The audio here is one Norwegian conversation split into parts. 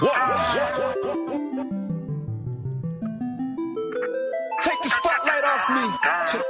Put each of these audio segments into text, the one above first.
Take the spotlight off me.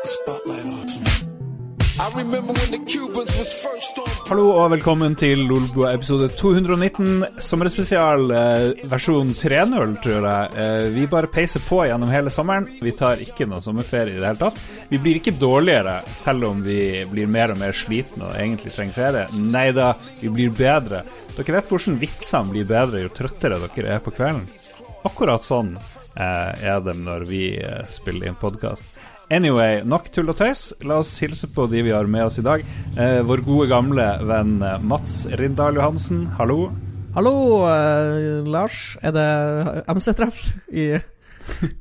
Hallo og velkommen til Lolbua episode 219, sommerspesial eh, versjon 3.0, tror jeg. Eh, vi bare peiser på gjennom hele sommeren. Vi tar ikke noe sommerferie i det hele tatt. Vi blir ikke dårligere selv om vi blir mer og mer slitne og egentlig trenger ferie. Nei da, vi blir bedre. Dere vet hvordan vitsene blir bedre jo trøttere dere er på kvelden. Akkurat sånn eh, er det når vi eh, spiller inn podkast. Anyway, nok tull og tøys. La oss hilse på de vi har med oss i dag. Eh, vår gode gamle venn eh, Mats Rindal Johansen, hallo. Hallo, eh, Lars. Er det MC-treff i,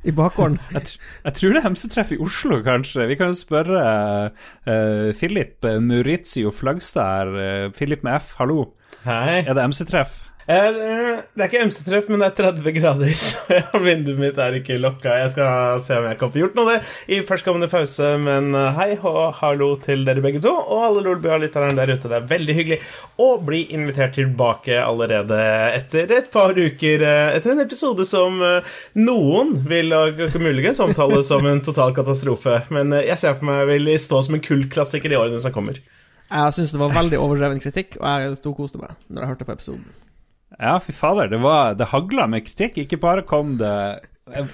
i bakgården? Jeg, tr jeg tror det er MC-treff i Oslo, kanskje. Vi kan spørre eh, Philip Maurizio Flagstad her. Eh, Philip med F, hallo. Hei. Er det MC-treff? Eh, Det er ikke MC-treff, men det er 30 grader, så vinduet mitt er ikke lukka. Jeg skal se om jeg kan få gjort noe av det i førstkommende pause, men eh, hei og hallo til dere begge to, og alle Lolbua-lytterne der ute. Det er veldig hyggelig å bli invitert tilbake allerede etter et par uker, eh, etter en episode som noen vil muligens omtale som en total katastrofe, men jeg ser for meg vil stå som en kultklassiker i årene som kommer. Jeg syns det var veldig overdreven kritikk, og jeg storkoste meg når jeg hørte på episoden. Ja, fy fader. Det, var, det hagla med kritikk. Ikke bare kom det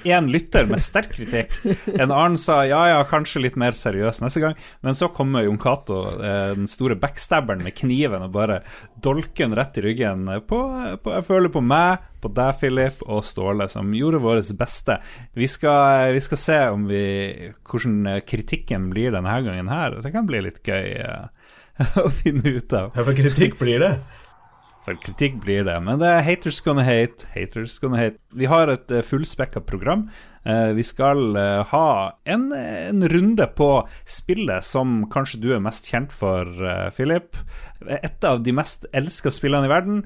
én lytter med sterk kritikk. En annen sa ja, ja, kanskje litt mer seriøs neste gang. Men så kommer Jon Cato, eh, den store backstabberen med kniven, og bare dolker den rett i ryggen på, på Jeg føler på meg, på deg, Philip, og Ståle, som gjorde vårt beste. Vi skal, vi skal se vi, hvordan kritikken blir denne gangen her. Det kan bli litt gøy eh, å finne ut av. Ja, for kritikk blir det. For kritikk blir det. Men det er haters gonna hate. Haters gonna hate. Vi har et uh, fullspekka program. Eh, vi skal eh, ha en, en runde på spillet som kanskje du er mest kjent for, Philip. Et av de mest elska spillene i verden.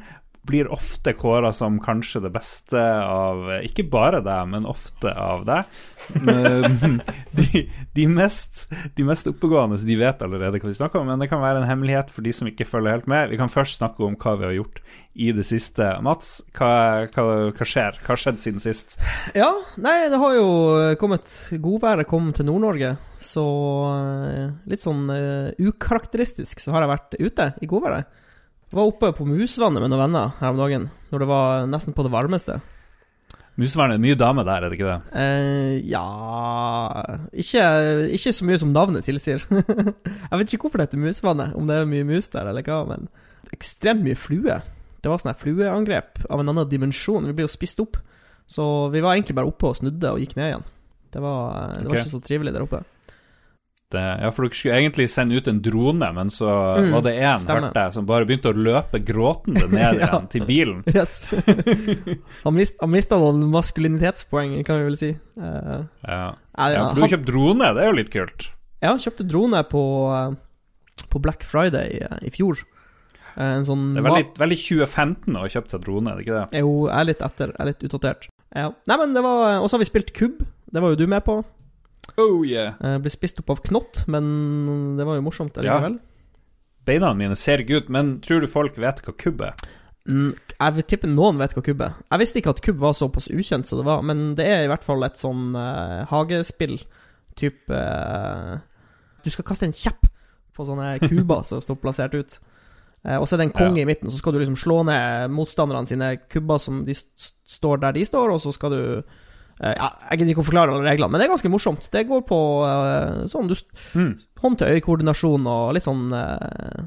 Blir ofte kåra som kanskje det beste av Ikke bare deg, men ofte av deg. de, de, mest, de mest oppegående de vet allerede hva vi snakker om, men det kan være en hemmelighet for de som ikke følger helt med. Vi kan først snakke om hva vi har gjort i det siste. Mats, hva, hva, hva skjer? Hva har skjedd siden sist? Ja, nei, det har jo kommet Godværet kom til Nord-Norge, så litt sånn uh, ukarakteristisk så har jeg vært ute i godværet. Jeg var oppe på Musvannet med noen venner her om dagen, når det var nesten på det varmeste. Musvannet er mye dame der, er det ikke det? Eh, ja ikke, ikke, så mye som navnet tilsier. jeg vet ikke hvorfor det heter Musvannet, om det er mye mus der eller hva, men ekstremt mye flue. Det var sånn her flueangrep av en annen dimensjon. Vi ble jo spist opp. Så vi var egentlig bare oppe og snudde og gikk ned igjen. Det var, det var okay. ikke så trivelig der oppe. Det, ja, for dere skulle egentlig sende ut en drone, men så mm, var det én, hørte jeg, som bare begynte å løpe gråtende ned ja. igjen til bilen. Yes. han, mist, han mista noen maskulinitetspoeng, kan vi vel si. Uh, ja. ja. for du har kjøpt drone, det er jo litt kult. Ja, han kjøpte drone på, uh, på Black Friday uh, i fjor. En sånn det er veldig, veldig 2015 å ha kjøpt seg drone, er det ikke det? Jo, jeg er litt etter. Jeg er litt utdatert. Ja. Nei, men det var Og så har vi spilt kubb. Det var jo du med på. Oh yeah. Jeg ble spist opp av knott, men det var jo morsomt likevel. Ja. Beina mine ser ikke ut, men tror du folk vet hva kubb er? Mm, jeg vil tippe noen vet hva kubb er. Jeg visste ikke at kubb var såpass ukjent som det var, men det er i hvert fall et sånn uh, hagespill. Type uh, Du skal kaste en kjepp på sånne kuber som står plassert ut. Uh, og så er det en konge ja. i midten, så skal du liksom slå ned motstanderne sine kubber som de st står der de står, og så skal du Eh, ja, jeg gidder ikke å forklare alle reglene, men det er ganske morsomt. Det går på uh, sånn mm. hånd-til-øye-koordinasjon og litt sånn uh,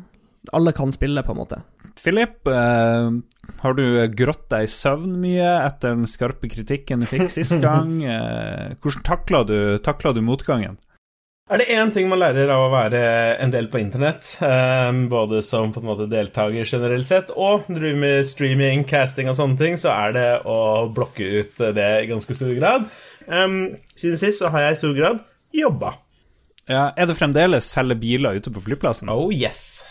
Alle kan spille, på en måte. Philip, uh, har du grått deg i søvn mye etter den skarpe kritikken du fikk sist gang? hvordan takla du, takla du motgangen? Er det én ting man lærer av å være en del på internett, um, både som på en måte deltaker generelt sett, og driver med streaming, casting og sånne ting, så er det å blokke ut det i ganske stor grad. Siden sist så har jeg i stor grad jobba. Ja, er det fremdeles selge biler ute på flyplassen? Oh yes.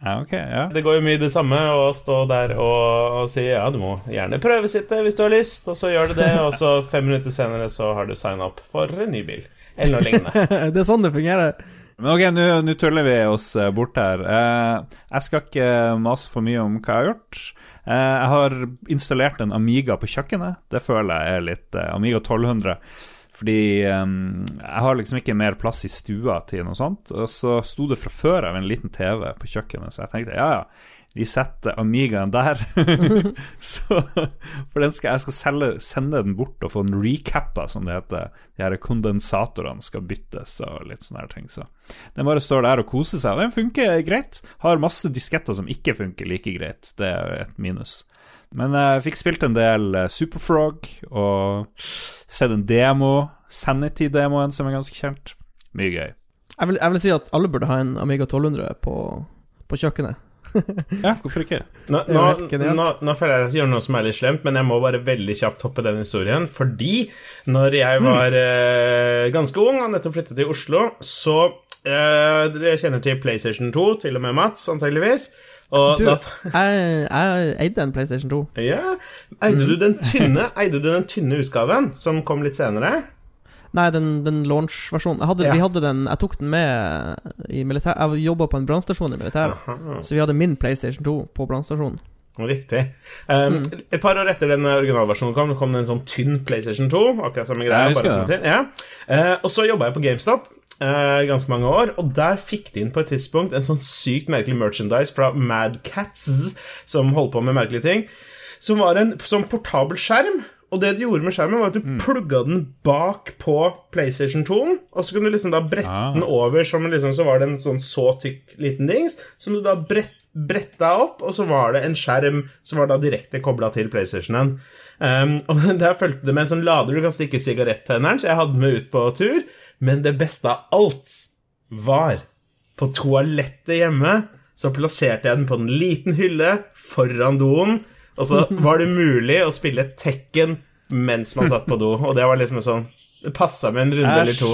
Ja, ok, ja. Det går jo mye det samme å stå der og, og si ja, du må gjerne prøvesitte hvis du har lyst, og så gjør du det, og så fem minutter senere så har du signa opp for en ny bil eller noe lignende. det er sånn det fungerer. Men ok, nå tuller vi oss eh, bort her. Eh, jeg skal ikke mase for mye om hva jeg har gjort. Eh, jeg har installert en Amiga på kjøkkenet. Det føler jeg er litt eh, Amiga 1200. Fordi eh, jeg har liksom ikke mer plass i stua til noe sånt. Og så sto det fra før av en liten TV på kjøkkenet, så jeg tenkte ja, ja. Vi setter Amigaen der. så, for den skal, jeg skal selge, sende den bort og få den recappa, som det heter. De her kondensatorene skal byttes og litt sånne her ting. Så den bare står der og koser seg. Og den funker greit. Har masse disketter som ikke funker like greit. Det er et minus. Men jeg fikk spilt en del eh, Superfrog og sett en demo. Sanity-demoen, som er ganske kjent. Mye gøy. Jeg vil, jeg vil si at alle burde ha en Amiga 1200 på, på kjøkkenet. Ja, hvorfor ikke? Nå, nå, nå, nå føler jeg at jeg gjør noe som er litt slemt, men jeg må bare veldig kjapt hoppe den historien. Fordi når jeg var eh, ganske ung og nettopp flyttet til Oslo, så eh, Dere kjenner til PlayStation 2, til og med Mats, antageligvis. Og Du, da jeg, jeg eide en PlayStation 2. Ja. Eide du den tynne Eide du den tynne utgaven, som kom litt senere? Nei, den, den launch-versjonen. Jeg, Ja. vi hadde den, jeg tok den med i militær... Jeg jobba på en brannstasjon i militæret, så vi hadde min PlayStation 2 på brannstasjonen. Riktig. Um, Et par år etter den originalversjonen kom, kom det en sånn tynn PlayStation 2. Akkurat samme greia. Til. Ja. uh, og så jobba jeg på GameStop Uh, ganske mange år, og der fikk de inn på et tidspunkt en sånn sykt merkelig merchandise fra Mad Cats, som holdt på med merkelige ting, som var en sånn portabel skjerm. Og det du gjorde med skjermen, var at du Mm. plugga den bak på PlayStation 2-en, og så kunne du liksom da brette Ah. den over som liksom, så var det en sånn så tykk liten dings, som du da brett, bretta opp, og så var det en skjerm som var da direkte kobla til PlayStationen. Um, og der fulgte det med en sånn lader du kan stikke sigarettenneren, så jeg hadde med ut på tur. Men det beste av alt var på toalettet hjemme. Så plasserte jeg den på en liten hylle foran doen, og så var det mulig å spille Tekken mens man satt på do, og det var liksom sånn Det passa med en runde eller to.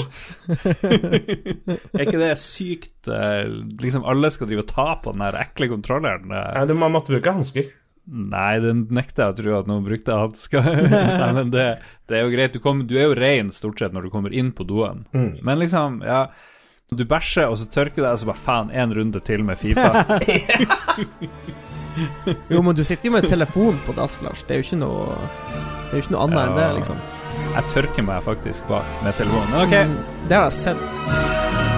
Er ikke det sykt eh, Liksom alle skal drive og ta på den der ekle kontrolleren? Nei, du må- måtte bruke hansker. Nei, det nekter jeg å tro at noen brukte hansker. Nei, men det, det er jo greit. Du, kommer, du er jo ren stort sett når du kommer inn på doen. Men liksom, ja Du bæsjer, og så tørker du deg, og så bare faen, én runde til med Fifa. Jo, men du sitter jo med telefon på dass, Lars. Det er jo ikke noe Det er jo ikke noe annet enn det, liksom. Jeg tørker meg faktisk bak med telefonen. Ok, Mm, Det har jeg sett.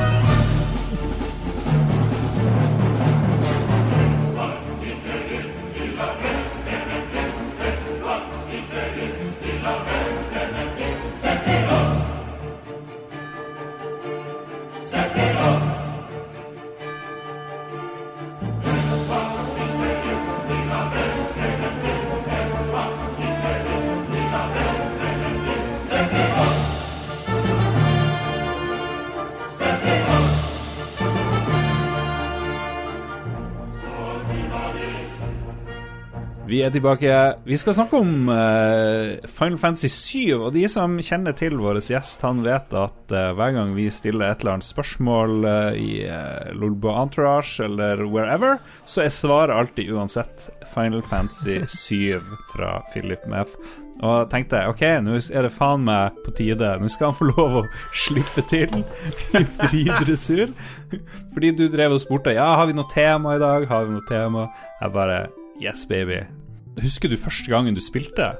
Vi er tilbake. Vi skal snakke om uh, Final Fantasy 7. Og de som kjenner til vår gjest, han vet at uh, hver gang vi stiller et eller annet spørsmål uh, i uh, Lolbo Entourage eller wherever, så er svaret alltid uansett Final Fantasy 7 fra Philip Meff. Og tenkte ok, nå er det faen meg på tide. Nå skal han få lov å slippe til i fri dressur. Fordi du drev og spurte Ja, har vi noe tema i dag. Har vi noe tema? Jeg bare Yes, baby. Husker du første gangen du spilte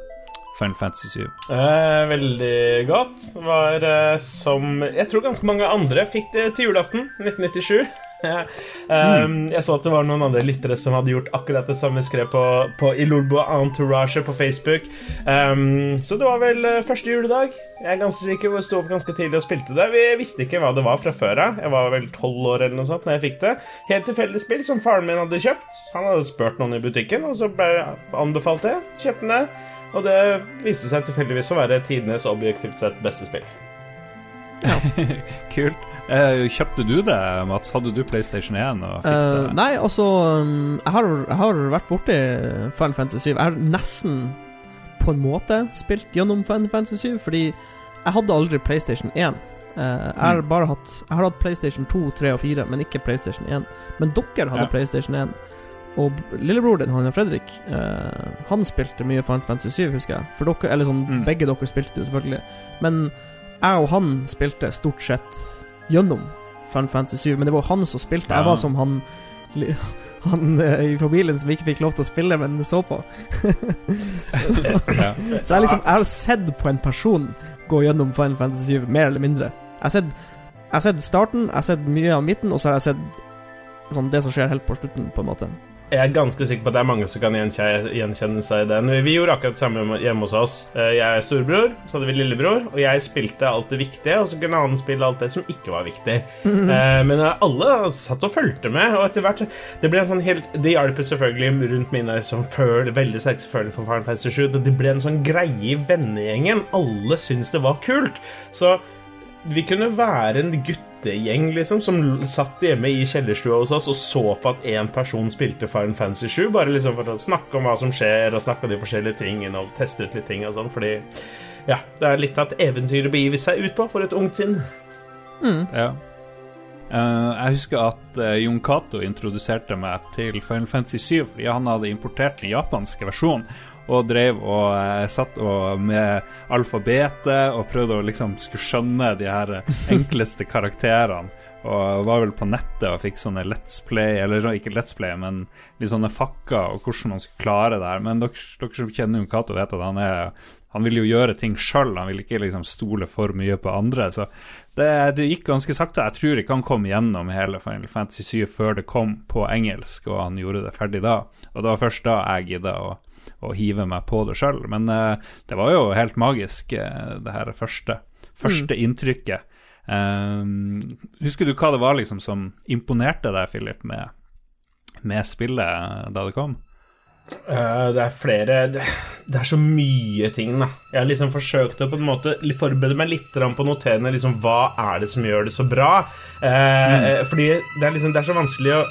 Final Fantasy 7? Eh, veldig godt. Var eh, som Jeg tror ganske mange andre fikk det til julaften 1997. Eh, Jeg så at det var noen andre lyttere som hadde gjort akkurat det samme skrev på, på Ilulbo Entourage på Facebook. Um, så det var vel eh, første juledag. Jeg er ganske sikker på å stå opp ganske tidlig og spilte det. Vi visste ikke hva det var fra før av. Jeg var vel tolv år eller noe sånt når jeg fikk det. Helt tilfeldig spill som faren min hadde kjøpt. Han hadde spurt noen i butikken, og så ble jeg. Kjøpte det. Og det viste seg tilfeldigvis å være tidenes objektivt sett beste spill. Kult. Eh, kjøpte du det, Mats? Hadde du PlayStation 1 og fikk uh, det? nei, altså um, jeg, har, jeg har vært borti Final Fantasy 7. Jeg har nesten på en måte spilt gjennom Final Fantasy 7, fordi jeg hadde aldri PlayStation 1. Uh, jeg, har Mm. bare hatt, jeg har hatt PlayStation 2, 3 og 4, men ikke PlayStation 1. Men dere hadde Ja. PlayStation 1. Og lillebror din, han Fredrik, eh, han spilte mye Final Fantasy 7, husker jeg. For dere, eller sånn, Mm. Begge dere spilte jo selvfølgelig. Men jeg og han spilte stort sett gjennom Final Fantasy 7, men det var han som spilte. Ja. Jeg var som han Han eh, i familien som ikke fikk lov til å spille, men så på. Ja. Så jeg liksom Jeg har sett på en person gå gjennom Final Fantasy 7, mer eller mindre. Jeg har sett, jeg har sett starten, jeg har sett mye av midten, og så har jeg sett sånn det som skjer helt på slutten, på en måte. Jeg er ganske sikker på at det er mange som kan gjenkjenne seg i den. Vi gjorde akkurat det samme hjemme hos oss. Eh, Jeg er storebror, så hadde vi lillebror, og jeg spilte alt det viktige, og så kunne han spille alt det som ikke var viktig. Eh, Men eh, alle satt og fulgte med, og etter hvert Det ble en sånn helt Det hjalp selvfølgelig rundt mine som føl, veldig sterke følelser for Fantasy 7. Det ble en sånn greie i vennegjengen. Alle syntes det var kult. Så vi kunne være en guttegjeng liksom som satt hjemme i kjellerstua hos oss og så på at én person spilte Final Fantasy 7, bare liksom for å snakke om hva som skjer, og snakke om de forskjellige tingene og teste ut litt ting og sånn, fordi ja, det er litt at å begiver seg ut på for et ungt sinn. Ja. Uh, jeg husker at uh, Jon Cato introduserte meg til Final Fantasy 7 fordi han hadde importert den japanske versjonen og drev og eh, satt og med alfabetet og prøvde å liksom skulle skjønne de her enkleste karakterene. Og var vel på nettet og fikk sånne Let's Play, eller ikke Let's Play, men litt sånne fakka og hvordan man skulle klare det her. Men dere, dere som kjenner Kato Cato, vet at han er han vil jo gjøre ting sjøl, han vil ikke liksom stole for mye på andre. Så det, det gikk ganske sakte. Jeg tror ikke han kom gjennom hele Final Fantasy 7 før det kom på engelsk, og han gjorde det ferdig da. Og det var først da jeg gidda å, å hive meg på det sjøl. Men eh, det var jo helt magisk, eh, det her første, første inntrykket. Um, husker du hva det var liksom som imponerte deg, Philip, med, med spillet da det kom? Eh, det er flere det, det er så mye ting, da. Jeg har liksom forsøkt å på en måte forberede meg litt på å notere liksom, hva er det som gjør det så bra. Mm. Fordi det er liksom Det er så vanskelig å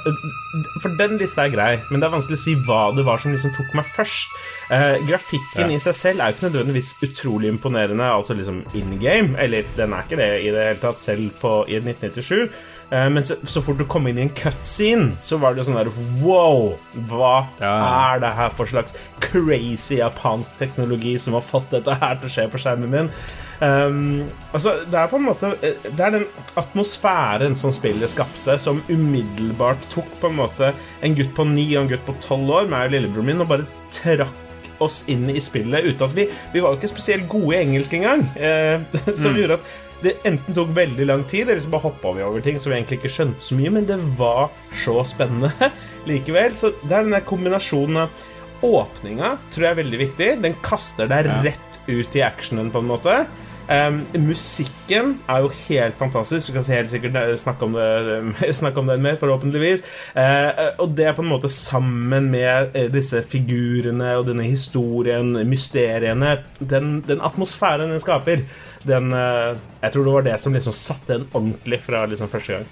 For den lista er grei, men det er vanskelig å si hva det var som liksom tok meg først. Eh, grafikken Ja. i seg selv er jo ikke nødvendigvis utrolig imponerende, altså liksom in game. Eller den er ikke det i det hele tatt, selv på, i 1997. Eh, men så, så fort du kom inn i en cutscene, så var det jo sånn der Wow! Hva er det her for slags crazy japansk teknologi som har fått dette her til å skje på skjermen min? Um, altså, det er på en måte eh, Det er den atmosfæren som spillet skapte, som umiddelbart tok på en måte en gutt på ni og en gutt på tolv år, meg og lillebroren min, og bare trakk oss inn i spillet uten at vi Vi var jo ikke spesielt gode i engelsk engang, eh, som gjorde at det enten tok veldig lang tid, eller så bare hoppa vi over ting som vi egentlig ikke skjønte så mye, men det var så spennende likevel. Så det er den der kombinasjonen av Åpninga tror jeg er veldig viktig. Den kaster deg rett ut i actionen, på en måte. Um, musikken er jo helt fantastisk. Du kan helt sikkert eh, snakke om, det, snakke om den mer, forhåpentligvis. Uh, og det er på en måte sammen med eh, disse figurene og denne historien, mysteriene Den, den atmosfæren den skaper, den eh, Jeg tror det var det som liksom satte den ordentlig fra liksom første gang.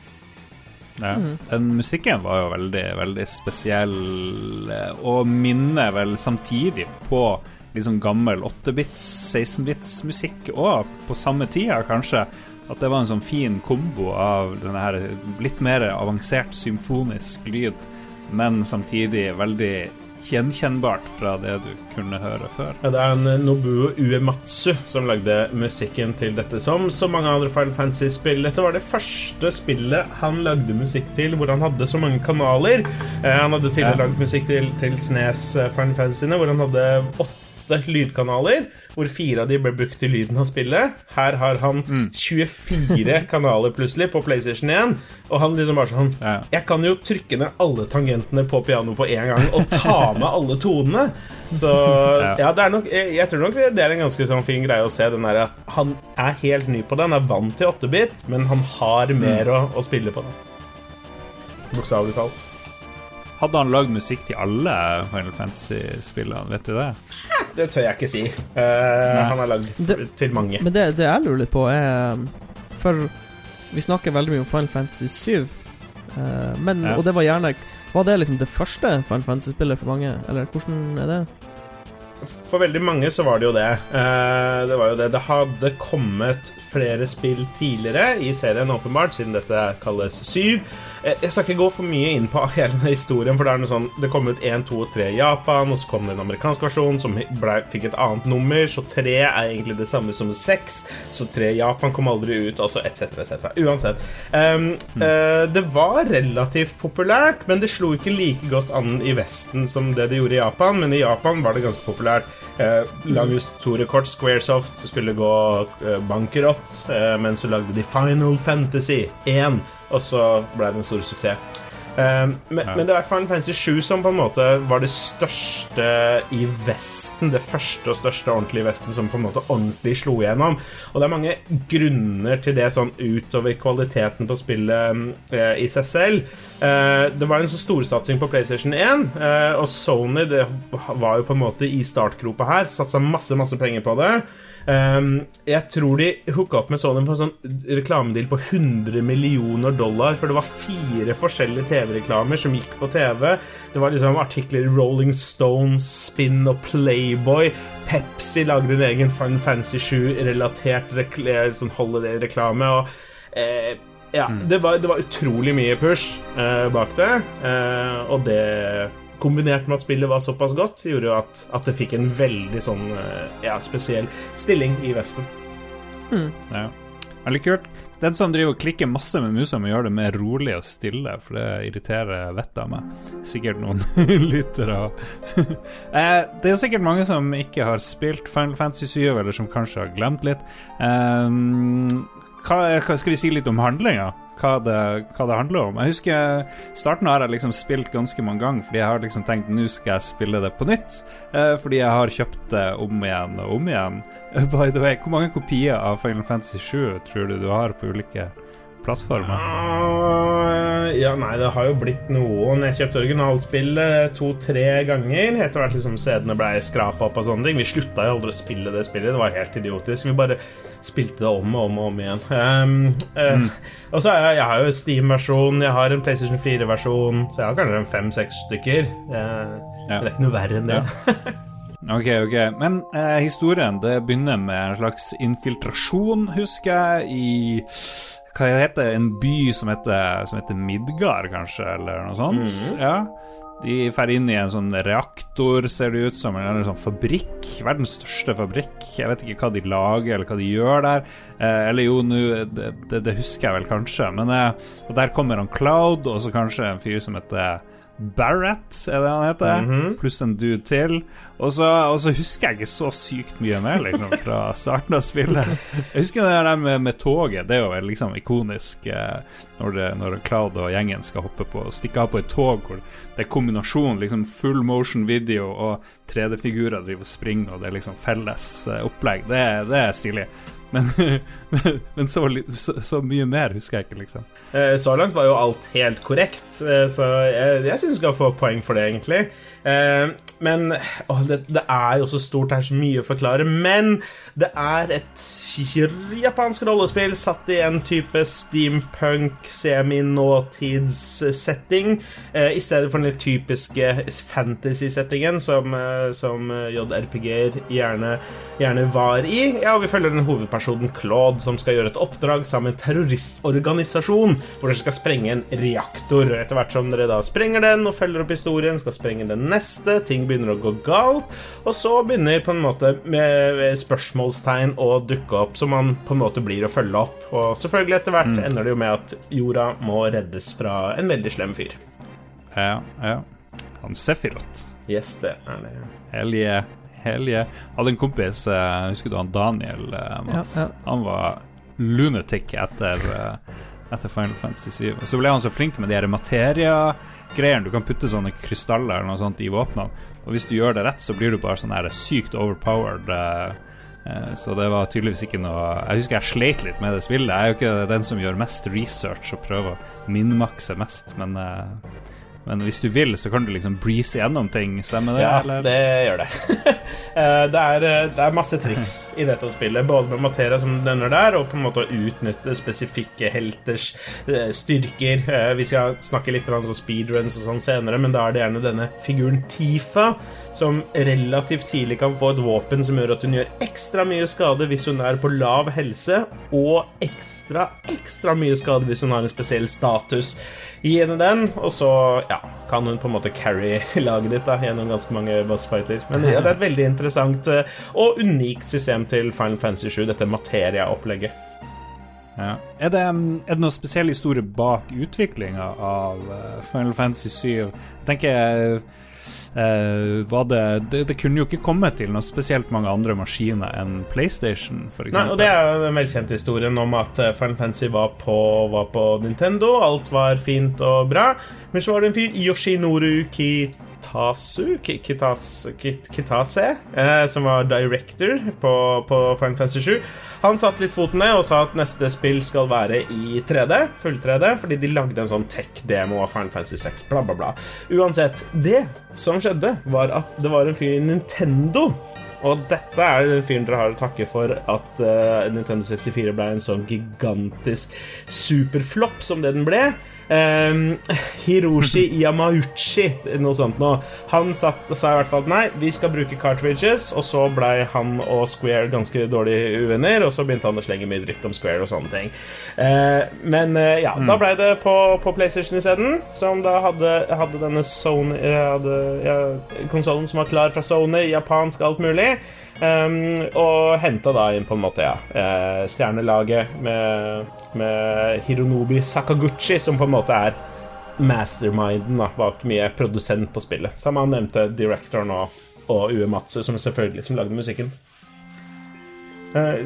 Ja. Den musikken var jo veldig, veldig spesiell, eh, og minner vel samtidig på sånn gammel 8-bits, 16-bits musikk, og på samme tida kanskje at det var en sånn fin kombo av denne her litt mer avansert symfonisk lyd, men samtidig veldig gjenkjennbart fra det du kunne høre før. Ja, det er en eh, Nobuo Uematsu som lagde musikken til dette, som så mange andre Final Fantasy-spill. Dette var det første spillet han lagde musikk til hvor han hadde så mange kanaler. Eh, han hadde tidligere Ja. lagd musikk til, til Snes eh, Final Fantasyene, hvor han hadde åtte lydkanaler, hvor fire av de ble brukt til lyden av spillet. Her har han 24 kanaler plutselig på PlayStation 1, og han liksom bare sånn Jeg kan jo trykke ned alle tangentene på pianoet på en gang og ta med alle tonene. Så Ja. det er nok jeg, jeg tror nok det er en ganske sånn fin greie å se den der Han er helt ny på det, han er vant til 8-bit, men han har mer å, å spille på det. Bokstavelig talt. Hadde han lagd musikk til alle Final Fantasy-spillene, vet du det? Det tør jeg ikke si. Uh, han har lagd Det- til mange. Men det, det jeg lurer litt på, er For vi snakker veldig mye om Final Fantasy 7, uh, men, Ja. og det var gjerne Var det liksom det første Final Fantasy-spillet for mange, eller hvordan er det? For veldig mange så var det jo det. Eh, det var jo det. Det hadde kommet flere spill tidligere i serien, åpenbart, siden dette kalles syv. Eh, Jeg skal ikke gå for mye inn på hele denne historien, for det er noe sånn Det kom ut 1, 2 og 3 i Japan, og så kom det en amerikansk versjon som ble, fikk et annet nummer, så 3 er egentlig det samme som 6, så 3 i Japan kom aldri ut, altså etc., etc. Uansett. Um, eh, det var relativt populært, men det slo ikke like godt an i Vesten som det det gjorde i Japan, men i Japan var det ganske populært. Eh, lang historie kort, Squaresoft skulle gå eh, bankerott, eh, men så lagde de Final Fantasy 1, og så ble det en stor suksess. Eh, men, men det var Final Fantasy 7 som på en måte var det største i Vesten. Det første og største ordentlige i Vesten som på en måte ordentlig slo igjennom. Og det er mange grunner til det, sånn utover kvaliteten på spillet eh, i seg selv. Eh, det var en så storsatsing på PlayStation 1, eh, og Sony det var jo på en måte i startgropa her. Satsa masse, masse penger på det. Um, jeg tror de hooka opp med Sony for en sånn reklamedeal på 100 millioner dollar, for det var fire forskjellige TV-reklamer som gikk på TV. Det var liksom artikler i Rolling Stones, Spin og Playboy. Pepsi lagde en egen Fun Fancy Shoe-relatert sånn holiday-reklame. Og eh, ja, det var, det var, utrolig mye push eh, bak det, eh, og det kombinert med at spillet var såpass godt, gjorde jo at, at det fikk en veldig sånn ja, spesiell stilling i Vesten. Mm. Ja. Veldig kult. Den som driver og klikker masse med musa, må gjøre det mer rolig og stille, for det irriterer vettet av meg. Sikkert noen lyttere. det er sikkert mange som ikke har spilt Final Fantasy 7, eller som kanskje har glemt litt. Um, hva, skal vi si litt om handlinga? hva hva det, handler om. Jeg husker starten har jeg liksom spilt ganske mange ganger, fordi jeg har liksom tenkt nå skal jeg spille det på nytt. Eh, fordi jeg har kjøpt det om igjen og om igjen. By the way, hvor mange kopier av Final Fantasy 7 tror du du har på ulike plattformer? Uh, ja, nei, det har jo blitt noen. Jeg kjøpte originalspillet to-tre ganger. Etter hvert liksom CD-ene ble skrapa opp og sånne ting. Vi slutta jo aldri å spille det spillet. Det var helt idiotisk. Vi bare spilte det om og om og om igjen. Um, uh, mm. Og så har jeg, jeg har jo Steam-versjon, jeg har en PlayStation 4-versjon, så jeg har kanskje fem-seks stykker. Uh, ja. Det er ikke noe verre enn det. Ja. ok, ok. Men uh, historien det begynner med en slags infiltrasjon, husker jeg, i hva heter det, en by som heter, som heter Midgard, kanskje, eller noe sånt. Mm. Ja de drar inn i en sånn reaktor, ser det ut som, eller en sånn fabrikk. Verdens største fabrikk. Jeg vet ikke hva de lager, eller hva de gjør der. Eh, eller jo, nu, det, det, det, husker jeg vel kanskje. Men eh, og der kommer han Cloud, og så kanskje en fyr som heter Barrett, er det han heter, mm -hmm. pluss en dude til. Og så, og så, husker jeg ikke så sykt mye mer liksom, fra starten av spillet. Jeg husker det der med, med toget, det er jo liksom ikonisk eh, når, det, når, Cloud og gjengen skal hoppe på stikke av på et tog hvor det er kombinasjon liksom full motion video og 3D-figurer driver og springer, og det er liksom felles eh, opplegg. Det, det er stilig. Men, men så, så, så, mye mer husker jeg ikke, liksom. Eh, så langt var jo alt helt korrekt, eh, så jeg, jeg syns du skal få poeng for det, egentlig. Eh, men å, det, det, er jo så stort, det er så mye å forklare. Men det er et japansk rollespill satt i en type steampunk, semi-nåtidssetting, i stedet for den typiske fantasy-settingen som, som JRPG-er gjerne, gjerne, var i. Ja, og vi følger den hovedpersonen Claude som skal gjøre et oppdrag sammen med en terroristorganisasjon hvor dere skal sprenge en reaktor. Etter hvert som dere da sprenger den og følger opp historien, skal sprenge den neste, ting begynner å gå galt, og så begynner på en måte med spørsmålstegn å dukke opp, som man på en måte blir å følge opp. Og selvfølgelig, etter hvert mm. ender det jo med at jorda må reddes fra en veldig slem fyr. Ja, ja. Han Sefirot. Yes, det er det. Helje Helje. Hadde en kompis, uh, husker du han Daniel, uh, Mats? Ja, ja. Han var lunatic etter, uh, etter Final Fantasy 7. Så ble han så flink med de her materiegreiene. Du kan putte sånne krystaller eller noe sånt i våpnene. Og hvis du gjør det rett, så blir du bare sånn her sykt overpowered. Så det var tydeligvis ikke noe Jeg husker jeg sleit litt med det spillet. Jeg er jo ikke den som gjør mest research og prøver å minmakse mest, men men hvis du vil, så kan du liksom breeze gjennom ting. Stemmer det? Ja, eller? det gjør det. Eh, det, er, eh, det, er, masse triks i dette spillet, både med materia som denne der, og på en måte å utnytte spesifikke helters eh, styrker. Vi skal snakke litt om speedruns og sånn senere, men da er det gjerne denne figuren Tifa som relativt tidlig kan få et våpen som gjør at hun gjør ekstra mye skade hvis hun er på lav helse, og ekstra, ekstra mye skade hvis hun har en spesiell status. Gi henne den, og så ja, kan hun på en måte carry laget ditt da, gjennom ganske mange bossfighter. Men ja, det er et veldig interessant eh, og unikt system til Final Fantasy 7, dette materia-opplegget. Ja. Er, det, er, det, noen spesiell historie bak utviklinga av eh, Final Fantasy 7? Jeg tenker uh, det, det, det, kunne jo ikke komme til noe spesielt mange andre maskiner enn PlayStation, f.eks. Nei, og det er jo den velkjente historien om at eh, Final Fantasy var på, var på Nintendo, alt var fint og bra, men så var det en fyr, Yoshinoru Kit Kitasu Kitase, Kitase, eh, som var director på, på Final Fantasy 7. Han satte litt foten ned og sa at neste spill skal være i 3D, full 3D, fordi de lagde en sånn tech-demo av Final Fantasy 6, bla, bla, bla. Uansett, det som skjedde, var at det var en fyr i Nintendo og dette er den fyren dere har å takke for at uh, Nintendo 64 ble en sånn gigantisk superflopp som det den ble. Um, Hiroshi Yamauchi, noe sånt noe. Han satt, sa i hvert fall nei, vi skal bruke cartridges, og så blei han og Square ganske dårlige uvenner, og så begynte han å slenge mye dritt om Square og sånne ting. Uh, men uh, ja, mm. da blei det på, på PlayStation isteden, som da hadde, hadde denne Sony hadde, ja, konsollen som var klar fra Sony, japansk, alt mulig. Um, og henta da inn på en måte, ja, uh, stjernelaget med, med, Hironobi Sakaguchi, som på en måte er masterminden da, bak mye produsent på spillet. Som han nevnte directoren og, og Uematsu, som selvfølgelig som lagde musikken. Uh,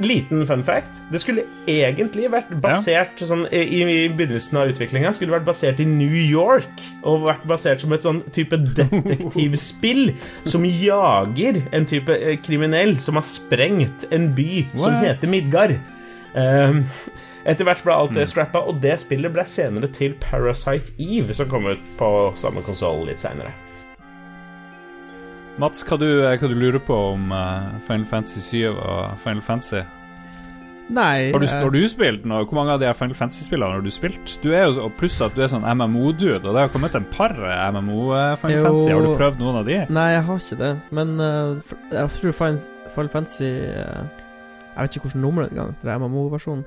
liten fun fact. Det skulle egentlig vært basert ja. sånn, i, i, begynnelsen av utviklinga Skulle vært basert i New York og vært basert som et sånn type detektivspill som jager en type eh, kriminell som har sprengt en by What? som heter Midgard. Um, etter hvert ble alt det mm. scrappa, og det spillet ble senere til Parasite Eve, som kom ut på samme konsoll litt seinere. Mats, hva du, hva du lurer på om uh, Final Fantasy 7 og Final Fantasy? Nei Har du, uh, har du spilt noe? Hvor mange av de Final Fantasy-spillene har du spilt? Du er jo Pluss at du er sånn MMO-dude, og det har kommet en par MMO uh, Final Fantasy. Har du prøvd noen av de? Nei, jeg har ikke det. Men uh, jeg tror Final Fantasy Jeg vet ikke hvilket nummer engang. Det er MMO-versjonen.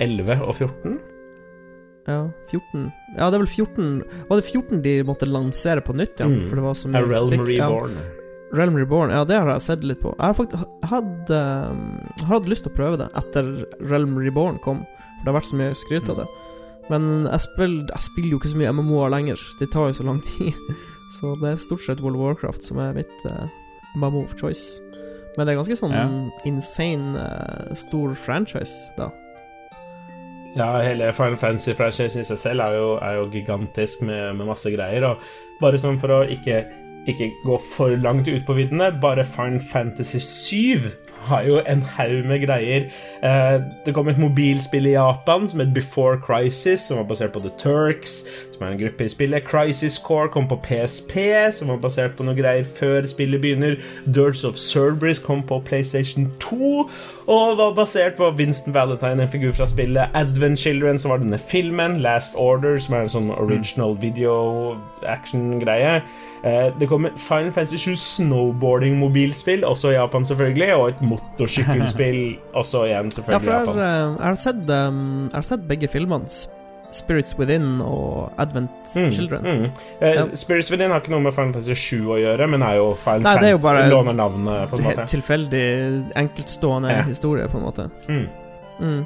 11 og 14? Ja, 14 Ja, det er vel 14 Var det 14 de måtte lansere på nytt igjen? Mm. For det var så mye A Realm Reborn. Ja. Realm Reborn, ja, det har jeg sett litt på. Jeg har faktisk hatt, uh, hatt lyst til å prøve det etter Realm Reborn kom, for det har vært så mye skryt av det. Men jeg spiller, jeg spiller jo ikke så mye MMO-er lenger, det tar jo så lang tid. Så det er stort sett World of Warcraft som er mitt uh, MMO of choice. Men det er ganske sånn ja. insane uh, stor franchise, da. Ja, hele Final Fantasy-franchisen i seg selv er jo, er jo gigantisk med, med, masse greier. Og bare sånn for å ikke ikke gå for langt ut på viddene, bare Final Fantasy 7 har jo en haug med greier. Eh, det kom et mobilspill i Japan som het Before Crisis, som var basert på The Turks, som er en gruppe i spillet. Crisis Core kom på PSP, som var basert på noe greier før spillet begynner. Dirts of Cerberus kom på PlayStation 2, og var basert på Winston Valentine, en figur fra spillet. Advent Children, som var denne filmen. Last Order, som er en sånn original video action-greie. Eh, det kommer Final Fantasy 7 snowboarding-mobilspill, også i Japan, selvfølgelig, og et motorsykkelspill, også igjen, selvfølgelig ja, Japan. jeg, eh, jeg, har sett, um, jeg har sett begge filmene. Spirits Within og Advent mm, Children. Mm. Eh, ja. Spirits Within har ikke noe med Final Fantasy 7 å gjøre, men er jo Final Nei, det er jo bare låner navnet, måte. Tilfeldig, enkeltstående ja. historie, på en måte. Mm. Mm.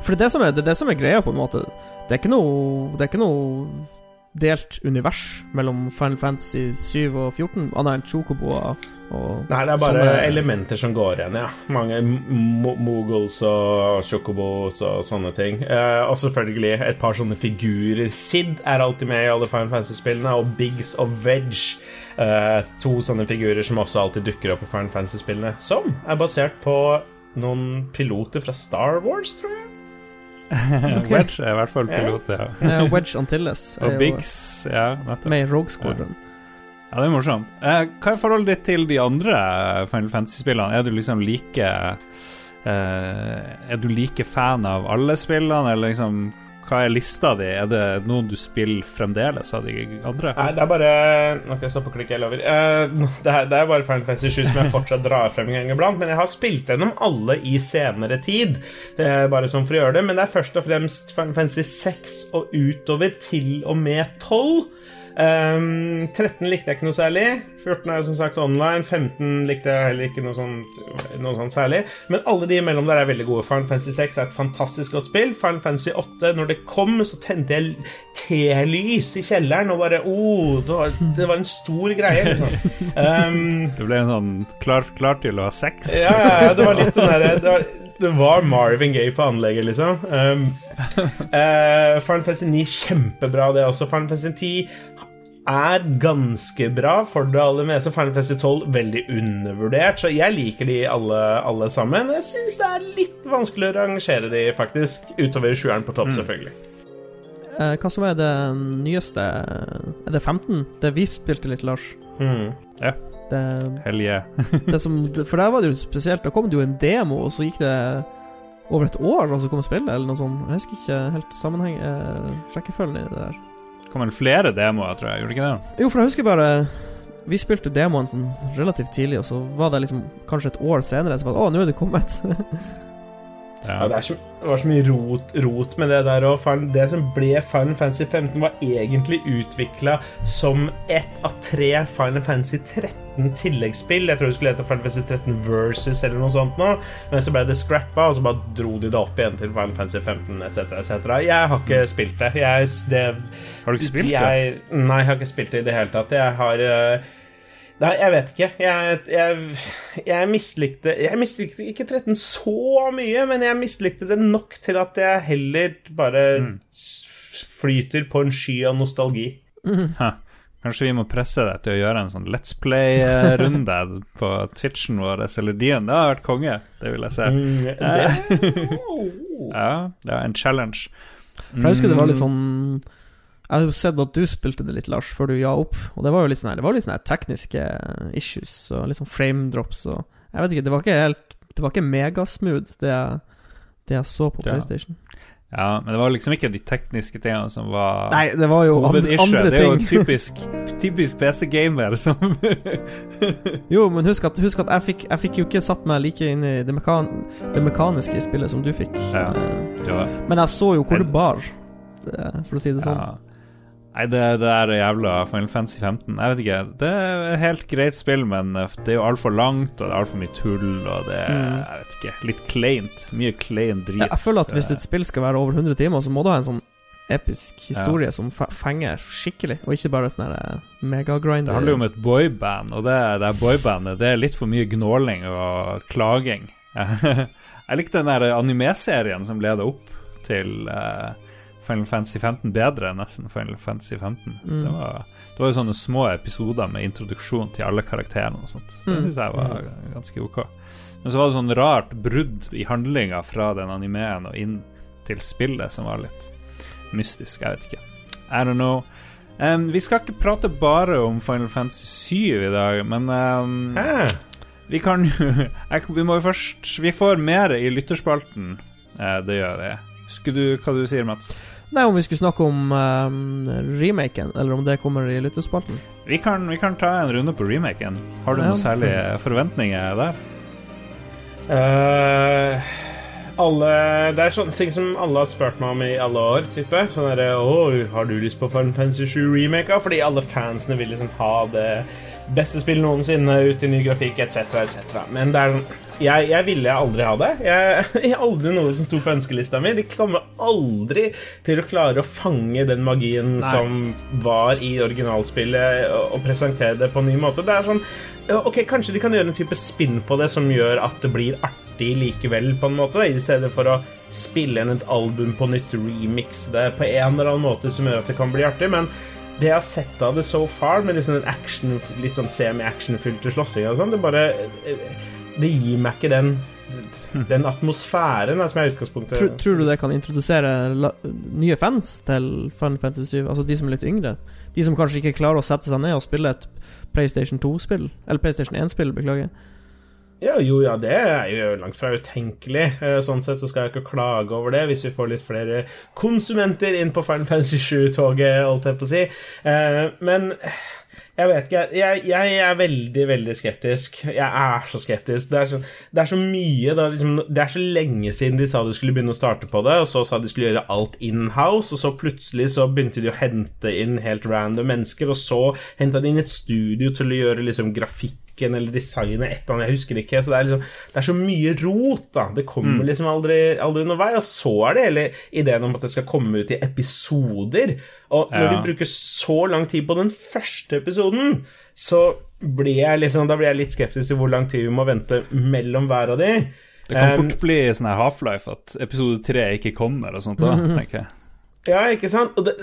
For det er det, som er, det er det som er greia, på en måte. Det er ikke noe Det er ikke noe delt univers mellom Final Fantasy 7 og 14, annet enn chocoboer og Nei, det er bare sånne... elementer som går igjen, ja. Mange mo moguls og chocobos og sånne ting. Eh, og selvfølgelig et par sånne figurer. Sid er alltid med i alle Final Fantasy-spillene, og Biggs og Veg. Eh, to sånne figurer som også alltid dukker opp i Final Fantasy-spillene. Som er basert på noen piloter fra Star Wars, tror jeg. okay. Wedge er i hvert fall pilot, ja. ja Wedge Antilles. Og Biggs, ja. Nettopp. Med Rogue Squadron. Ja. det er morsomt. Eh, hva er forholdet ditt til de andre Final Fantasy-spillene? Er du liksom like eh, Er du like fan av alle spillene, eller liksom hva er lista di? Er det noen du spiller fremdeles av de andre? Nei, det er bare jeg stoppe å klikke, jeg lover. Uh, det, er, det er bare Final Fantasy 7 som jeg fortsatt drar frem en gang iblant. Men jeg har spilt gjennom alle i senere tid, uh, bare sånn for å gjøre det. Men det er først og fremst Final Fantasy 6 og utover til og med 12. Um, 13 likte jeg ikke noe særlig. 14 er som sagt online. 15 likte jeg heller ikke noe sånt, noe sånt særlig. Men alle de imellom der er veldig gode. Final Fantasy 6 er et fantastisk godt spill. Final Fantasy 8, når det kom, så tente jeg telys i kjelleren og bare oh, det var, det var en stor greie, liksom. Um, det ble en sånn klar, klar til å ha sex? ja, ja, ja, det var litt den derre det, var- Marvin Gaye på anlegget, liksom. Um, uh, Final Fantasy 9 kjempebra, det også. Final Fantasy 10 er ganske bra for det aller meste. Final Fantasy 12 veldig undervurdert, så jeg liker de alle, alle sammen. Jeg syns det er litt vanskelig å rangere de, faktisk. Utover sjueren på topp, selvfølgelig. Eh, hva som er det nyeste Er det 15? Det vi spilte litt, Lars? Mm. Det, Helge. det som, for der var det jo spesielt. Da kom det jo en demo, og så gikk det over et år, og så kom spillet, eller noe sånt. Jeg husker ikke helt sammenheng eh, rekkefølgen i det der. Kom vel flere demoer, tror jeg. Gjorde ikke det? Jo, for jeg husker bare Vi spilte demoen sånn relativt tidlig, og så var det liksom kanskje et år senere så var det Å, nå er det kommet. Ja, det, så, det var så mye rot, rot med det der òg. Det som ble Final Fantasy 15, var egentlig utvikla som ett av tre Final Fantasy 13 tilleggsspill. Jeg tror det skulle hete Final Fantasy 13 Versus eller noe sånt nå. Men så ble det scrappa, og så bare dro de det opp igjen til Final Fantasy 15 etc. etc. Jeg har ikke spilt det. Jeg, det Har du ikke spilt det? jeg, Nei, jeg har ikke spilt det i det hele tatt. Jeg har eh, Nei, jeg vet ikke. Jeg, jeg, jeg, mislikte Jeg mislikte ikke 13 så mye, men jeg mislikte det nok til at jeg heller bare mm. flyter på en sky av nostalgi. Ha. Kanskje vi må presse deg til å gjøre en sånn Let's Play-runde på Twitchen vår eller din. Det har vært konge, det vil jeg si. Mm, det, Ja, det er en challenge. For jeg husker det var litt sånn Jeg har jo sett at du spilte det litt, Lars, før du ga opp. Og det var jo litt sånn her Det var litt sånne her tekniske issues og litt sånn frame drops og Jeg vet ikke, det var ikke helt Det var ikke megasmooth, det jeg, det jeg så på Ja. PlayStation. Ja, men det var liksom ikke de tekniske tingene som var Nei, det var jo andre, andre ting. Det er jo typisk, typisk PC-gamer som Jo, men husk at, husk at jeg, fikk, jeg fikk jo ikke satt meg like inn i det, mekan det mekaniske spillet som du fikk. Ja. Eh, Men jeg så jo hvor det bar, eh, for å si det sånn. Ja. Nei, det, det er jævla Final Fantasy 15. Jeg vet ikke. Det er et helt greit spill, men det er jo altfor langt, og det er altfor mye tull, og det er Mm. Jeg vet ikke. Litt kleint. Mye klein drit. Jeg, jeg føler at hvis et spill skal være over 100 timer, så må du ha en sånn episk historie som fenger skikkelig, og ikke bare sånn megagrinder. Det handler jo om et boyband, og det, det er boybandet Det er litt for mye gnåling og klaging. Jeg likte den der anime-serien som leda opp til eh, Final Fantasy 15 bedre enn nesten Final Fantasy 15. Mm. Det, var, det var jo sånne små episoder med introduksjon til alle karakterene og sånt. Det Mm. syns jeg var ganske ok. Men så var det sånn rart brudd i handlinga fra den animeen og inn til spillet som var litt mystisk. Jeg vet ikke. I don't know. Um, vi skal ikke prate bare om Final Fantasy 7 i dag, men um, Hæ? vi kan jo Vi må jo først Vi får mer i lytterspalten. Uh, det gjør vi. Husker du hva du sier, Mats? Nei, om vi skulle snakke om uh, remaken, eller om det kommer i lyttespalten. Vi kan, vi kan ta en runde på remaken. Har du Ja. noen særlige forventninger der? Uh, alle Det er sånne ting som alle har spurt meg om i alle år. type Sånn derre Å, har du lyst på Final Fantasy 7-remaka? Fordi alle fansene vil liksom ha det beste spillet noensinne ut i ny grafikk etc. etc. Men det er sånn jeg, jeg ville aldri ha det. Jeg, jeg har aldri noe som sto på ønskelista mi. De kommer aldri til å klare å fange den magien som var i originalspillet, og, og presentere det på en ny måte. Det er sånn Ok, Kanskje de kan gjøre en type spinn på det som gjør at det blir artig likevel, på en måte, da, i stedet for å spille inn et album på nytt, remix det på en eller annen måte som gjør at det kan bli artig. Men det jeg har sett av det so far, med liksom en action, litt sånn semi-actionfylte slåssing og sånn, det bare Det gir meg ikke den den atmosfæren da, som er utgangspunktet. Tror, tror du det kan introdusere la, nye fans til Final Fantasy 7? Altså de som er litt yngre? De som kanskje ikke klarer å sette seg ned og spille et PlayStation 2-spill? Eller PlayStation 1-spill, beklager. Ja, jo, ja, det er jo langt fra utenkelig. Eh, Sånn sett så skal jeg ikke klage over det, hvis vi får litt flere konsumenter inn på Final Fantasy 7-toget, holdt jeg på å si. Eh, Men jeg vet ikke. Jeg, jeg er veldig, veldig skeptisk. Jeg er så skeptisk. Det er så, det er så mye da, liksom, Det er så lenge siden de sa de skulle begynne å starte på det, og så sa de skulle gjøre alt in-house, og så plutselig så begynte de å hente inn helt random mennesker, og så henta de inn et studio til å gjøre liksom grafikken eller designet, et eller annet, jeg husker ikke. Så det er liksom Det er så mye rot, da. Det kommer liksom aldri, aldri noen vei. Og så er det hele ideen om at det skal komme ut i episoder. Og når Ja. de bruker så lang tid på den første episoden, så blir jeg liksom Da blir jeg litt skeptisk til hvor lang tid vi må vente mellom hver av de. Det kan Um, fort bli sånn her Half-Life at episode tre ikke kommer og sånt, da, tenker jeg. Ja, ikke sant? Og det,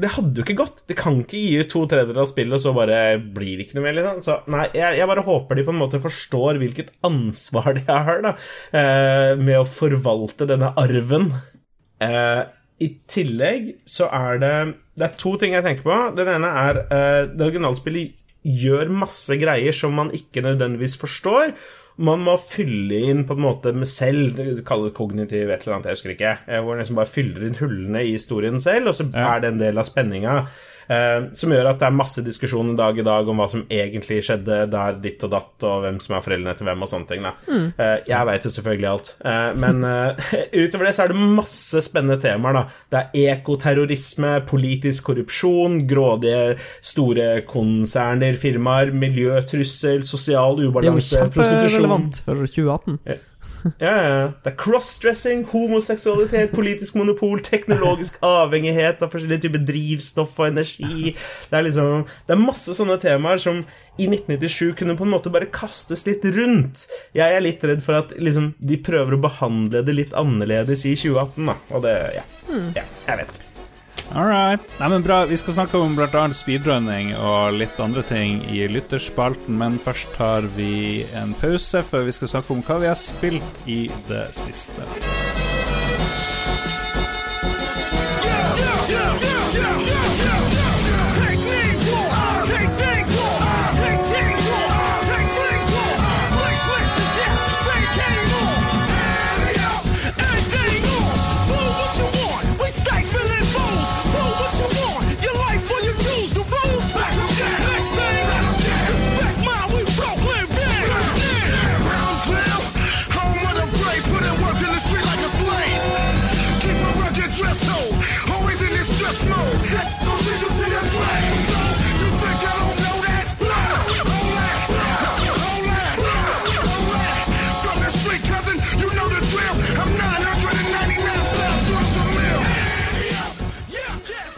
det, hadde jo ikke gått. Det kan ikke gi ut to tredjedeler av spillet, og så bare blir det ikke noe mer, liksom. Så nei, jeg, jeg bare håper de på en måte forstår hvilket ansvar de har, da, eh, med å forvalte denne arven. Eh, I tillegg så er det Det er to ting jeg tenker på. Den ene er eh, det originalspillet gjør masse greier som man ikke nødvendigvis forstår. Man må fylle inn på en måte med selv, kalle det kognitiv et eller annet, jeg husker ikke, eh, hvor man liksom bare fyller inn hullene i historien selv, og så er det en del av spenninga. Eh, som gjør at det er masse diskusjon dag i dag om hva som egentlig skjedde der ditt og datt, og hvem som er foreldrene til hvem, og sånne ting. Eh, jeg veit jo selvfølgelig alt, eh, men utover det så er det masse spennende temaer. da Det er ekoterrorisme, politisk korrupsjon, grådige store konserner, firmaer, miljøtrussel, sosial Det er jo ubalanse, prostitusjon kjemperelevant for 2018. ja, ja. Det er crossdressing, homoseksualitet, politisk monopol, teknologisk avhengighet av forskjellige typer drivstoff og energi. Det er liksom Det er masse sånne temaer som i 1997 kunne på en måte bare kastes litt rundt. Jeg er litt redd for at liksom, de prøver å behandle det litt annerledes i 2018, da. Og det Ja. ja jeg vet ikke. All right. Nei, men bra. Vi skal snakke om bl.a. speedrunning og litt andre ting i lytterspalten, men først tar vi en pause før vi skal snakke om hva vi har spilt i det siste.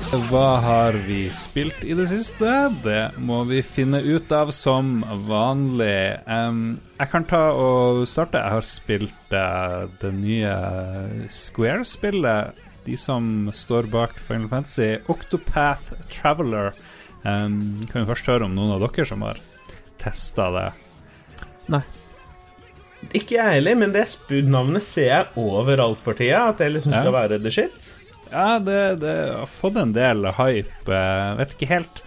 Hva har vi spilt i det siste? Det må vi finne ut av som vanlig. Um, jeg kan ta og starte. Jeg har spilt uh, det nye Square-spillet. De som står bak Final Fantasy. Octopath Traveler. Um, kan vi først høre om noen av dere som har testa det? Nei. Ikke jeg heller, men det spud-navnet ser jeg overalt for tida. At det liksom skal Ja. være the shit. Ja, det, det har fått en del hype. Jeg vet ikke helt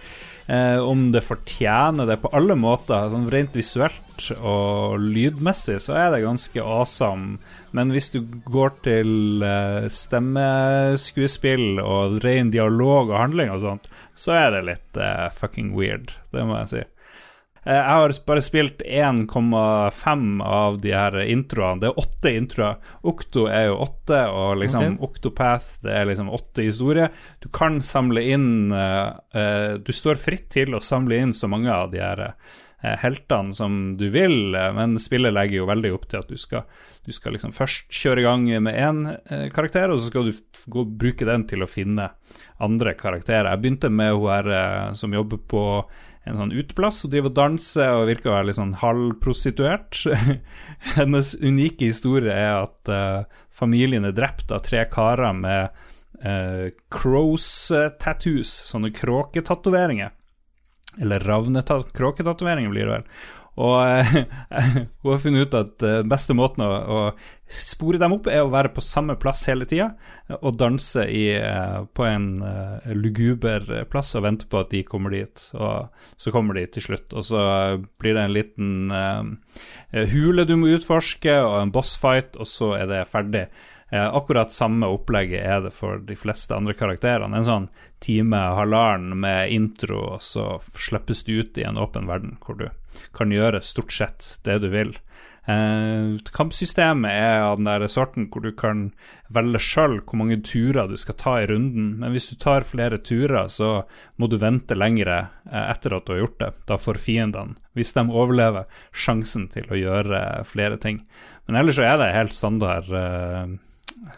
eh, om det fortjener det på alle måter. Sånn rent visuelt og lydmessig så er det ganske awesome. Men hvis du går til eh, stemmeskuespill og ren dialog og handling og sånt, så er det litt eh, fucking weird. Det må jeg si. Eh, Jeg har bare spilt 1,5 av de her introene. Det er åtte introer. Okto er jo åtte, og liksom okay. Octopath det er liksom åtte historier. Du kan samle inn eh, eh, Du står fritt til å samle inn så mange av de her heltene som du vil, men spillet legger jo veldig opp til at du skal, du skal liksom først kjøre i gang med én karakter, og så skal du gå, bruke den til å finne andre karakterer. Jeg begynte med hun her som jobber på en sånn uteplass og driver og danser og virker å være litt sånn halvprostituert. Hennes unike historie er at uh, familien er drept av tre karer med uh, crows-tattoos, sånne kråketatoveringer. Eller ravnekråketatoveringer, blir det vel. Og eh, hun har funnet ut at den beste måten å, å spore dem opp, er å være på samme plass hele tida og danse i, eh, på en eh, luguber plass og vente på at de kommer dit. Og så kommer de til slutt, og så blir det en liten eh, hule du må utforske, og en bossfight, og så er det ferdig. Eh, akkurat samme opplegget er det for de fleste andre karakterene. En sånn time, halvannen med intro, og så slippes du ut i en åpen verden hvor du kan gjøre stort sett det du vil. Eh, kampsystemet er av den der sorten hvor du kan velge sjøl hvor mange turer du skal ta i runden, men hvis du tar flere turer, så må du vente lengre eh, etter at du har gjort det. Da får fiendene, hvis de overlever, sjansen til å gjøre flere ting. Men ellers så er det helt standard eh,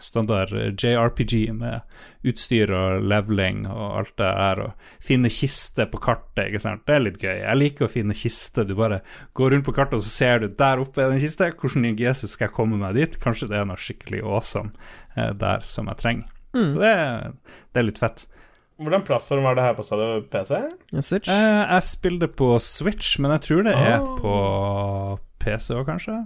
standard JRPG med utstyr og leveling og alt det der, og finne kiste på kartet, ikke sant. Det er litt gøy. Jeg liker å finne kiste. Du bare går rundt på kartet, og så ser du der oppe er det en kiste. Hvordan i Jesus skal jeg komme meg dit? Kanskje det er noe skikkelig awesome eh, der som jeg trenger. Så det, det er litt fett. Hvordan plattform var det her på, sa du? PC? Ja, Switch. Eh, jeg spiller det på Switch, men jeg tror det er oh. på PC òg, kanskje.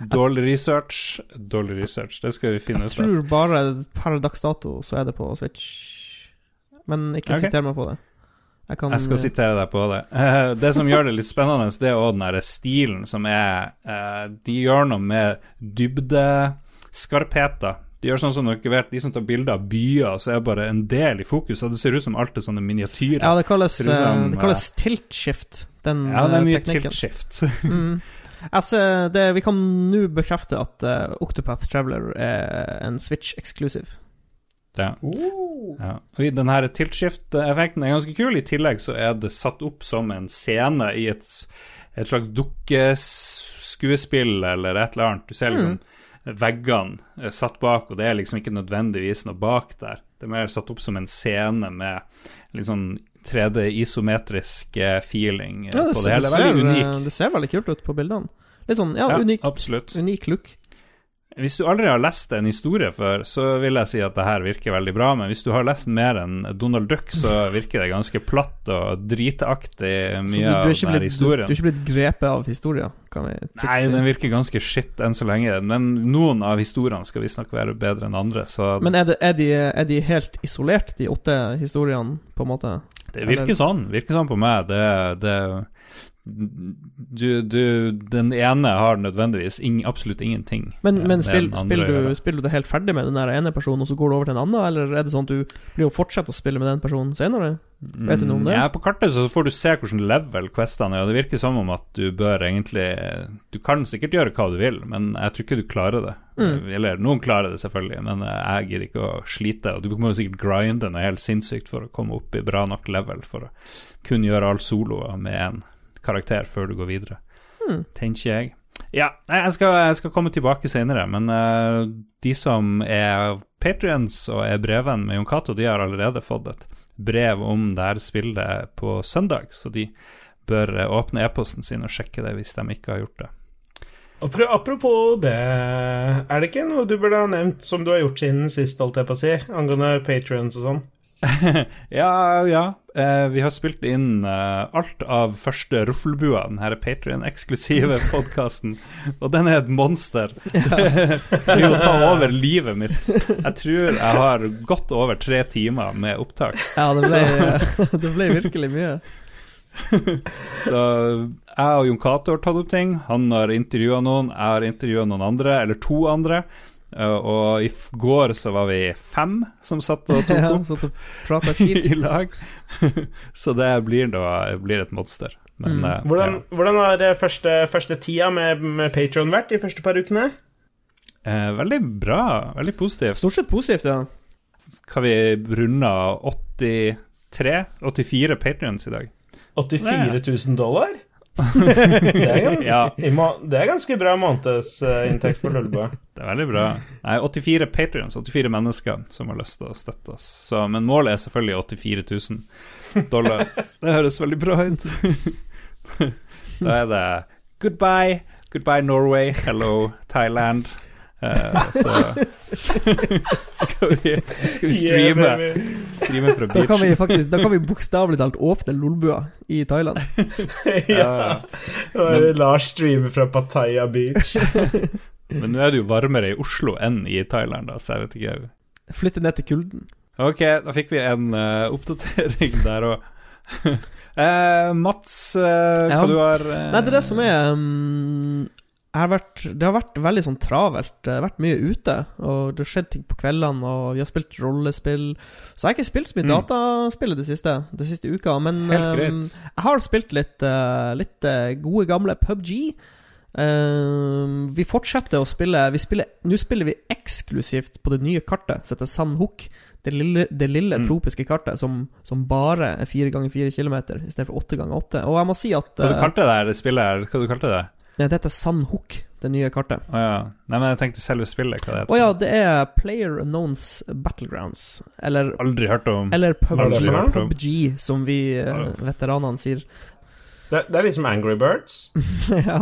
Dårlig research. Dårlig research, det skal vi finne Jeg ut av. tror bare per dags dato så er det på Switch. Men ikke okay. siter meg på det. Jeg kan Jeg skal sitere deg på det. Eh, Det som gjør det litt spennende, det er også den derre stilen som er eh, De gjør noe med dybdeskarpheter. De gjør sånn som dere vet, de som tar bilder av byer, så er bare en del i fokus, og det ser ut som alt er sånne miniatyrer. Ja, det kalles, det, som, eh, det kalles tilt shift, den Ja, det er eh, mye teknikken. tilt shift. Mm. Altså, det, vi kan nå bekrefte at uh, Octopath Traveler er en Switch exclusive. Ja. Uh. Ja. Den her tilt-shift-effekten er ganske kul. I tillegg så er det satt opp som en scene i et, et slags dukkeskuespill eller et eller annet. Du ser liksom veggene er satt bak, og det er liksom ikke nødvendigvis noe bak der. Det er mer satt opp som en scene med litt sånn 3D-isometrisk feeling feeling det på det ser- hele. ser, Veldig eh, unik. Det ser veldig kult ut på bildene. Litt sånn, ja, Ja, unik, absolutt. unik look. Hvis du aldri har lest en historie før, så vil jeg si at det her virker veldig bra, men hvis du har lest mer enn Donald Duck, så virker det ganske platt og dritaktig, Så mye av er den blitt, du, historien. du er ikke blitt grepet av historien, kan vi Nei, si. den virker ganske shit enn så lenge, men noen av historiene skal visstnok være bedre enn andre, så Men er, det, er, de, er de helt isolert, de åtte historiene, på en måte? Det virker sånn. Virker sånn på meg. Det, det du, du, Den ene har nødvendigvis ing, absolutt ingenting Men, eh, men spill, spiller, du, spiller du det helt ferdig med den ene personen, og så går du over til en annen, eller er det sånn at du blir å fortsette å spille med den personen senere? Vet du noe om det? Mm, Ja, på kartet så får du se hvordan level questene er, og det virker som om at du bør egentlig Du kan sikkert gjøre hva du vil, men jeg tror ikke du klarer det. Mm. Eller noen klarer det selvfølgelig, men jeg gidder ikke å slite. Og du må jo sikkert grinde noe helt sinnssykt for å komme opp i bra nok level for å kunne gjøre all soloer med én karakter før du går videre, mm. tenker jeg. Ja, jeg skal, jeg skal komme tilbake senere, men uh, de som er patrions og er brevvenn med Jon Cato, de har allerede fått et brev om det her spillet på søndag, så de bør eh, åpne e-posten sin og sjekke det hvis de ikke har gjort det. Apropos det, er det ikke noe du burde ha nevnt som du har gjort siden sist, holdt jeg på å si, angående patrions og sånn? Ja, ja. Eh, vi har spilt inn uh, alt av første Ruffelbua, den her Patrion-eksklusive podkasten, og den er et monster. det er å ta over livet mitt. Jeg tror jeg har gått over tre timer med opptak. Ja, det ble, det ble virkelig mye. Så jeg og Jon Cato har tatt opp ting. Han har intervjua noen, jeg har intervjua noen andre, eller to andre. Eh, og i f- går så var vi fem som satt og tok Ja, opp. Satt og prata skit. i lag. Så det blir da blir et monster. Men Mm. eh, Hvordan, hvordan har eh, første, første tida med, med Patron vært de første par ukene? ja. eh, veldig bra. Veldig positivt. Stort sett positivt, ja. Kan vi runde 83 84 patrions i dag? 84 000 dollar? Det er, gan- Ja. det er ganske bra månedsinntekt for Lulebø. Det er veldig bra. Nei, 84 patrions, 84 mennesker som har lyst til å støtte oss. Så, men målet er selvfølgelig 84 000 dollar. Det høres veldig bra ut. Da er det goodbye, goodbye Norway, hello Thailand. Eh, så, skal vi, skal vi streame, Yeah, streame fra Da kan vi faktisk Da kan vi bokstavelig talt åpne lolbua i Thailand. ja. Og Lars streamer fra Pattaya Beach. Men nå er det jo varmere i Oslo enn i Thailand, da, så jeg vet ikke. Flytte ned til kulden. Ok, da fikk vi en uh, oppdatering der òg. Mats, eh, hva Ja. du har Nei, det er det som er um, har vært, Det har vært veldig sånn travelt. Det har vært mye ute, og det har skjedd ting på kveldene, og vi har spilt rollespill. Så jeg har ikke spilt så mye Mm. dataspill i det siste, det siste uka, men um, jeg har spilt litt, uh, litt uh, gode, gamle PubG. Um, vi fortsetter å spille Nå spiller, spiller vi eksklusivt på det nye kartet som heter Sandhook. Det lille, det lille Mm. tropiske kartet som, som bare er fire ganger fire kilometer i stedet for åtte ganger åtte. Og jeg må si at Hva du eh, kalte det der, spillet her? Hva du kalte det? Nei, det heter Sandhook, det nye kartet. Å ja. Nei, men jeg tenkte selve spillet. Hva det heter. Å ja, det er Player Unknowns Battlegrounds. Eller, Aldri hørt om. eller PUBG, Aldri hørt om. PUBG, som vi eh, veteranene sier. Det, det er liksom Angry Birds. ja.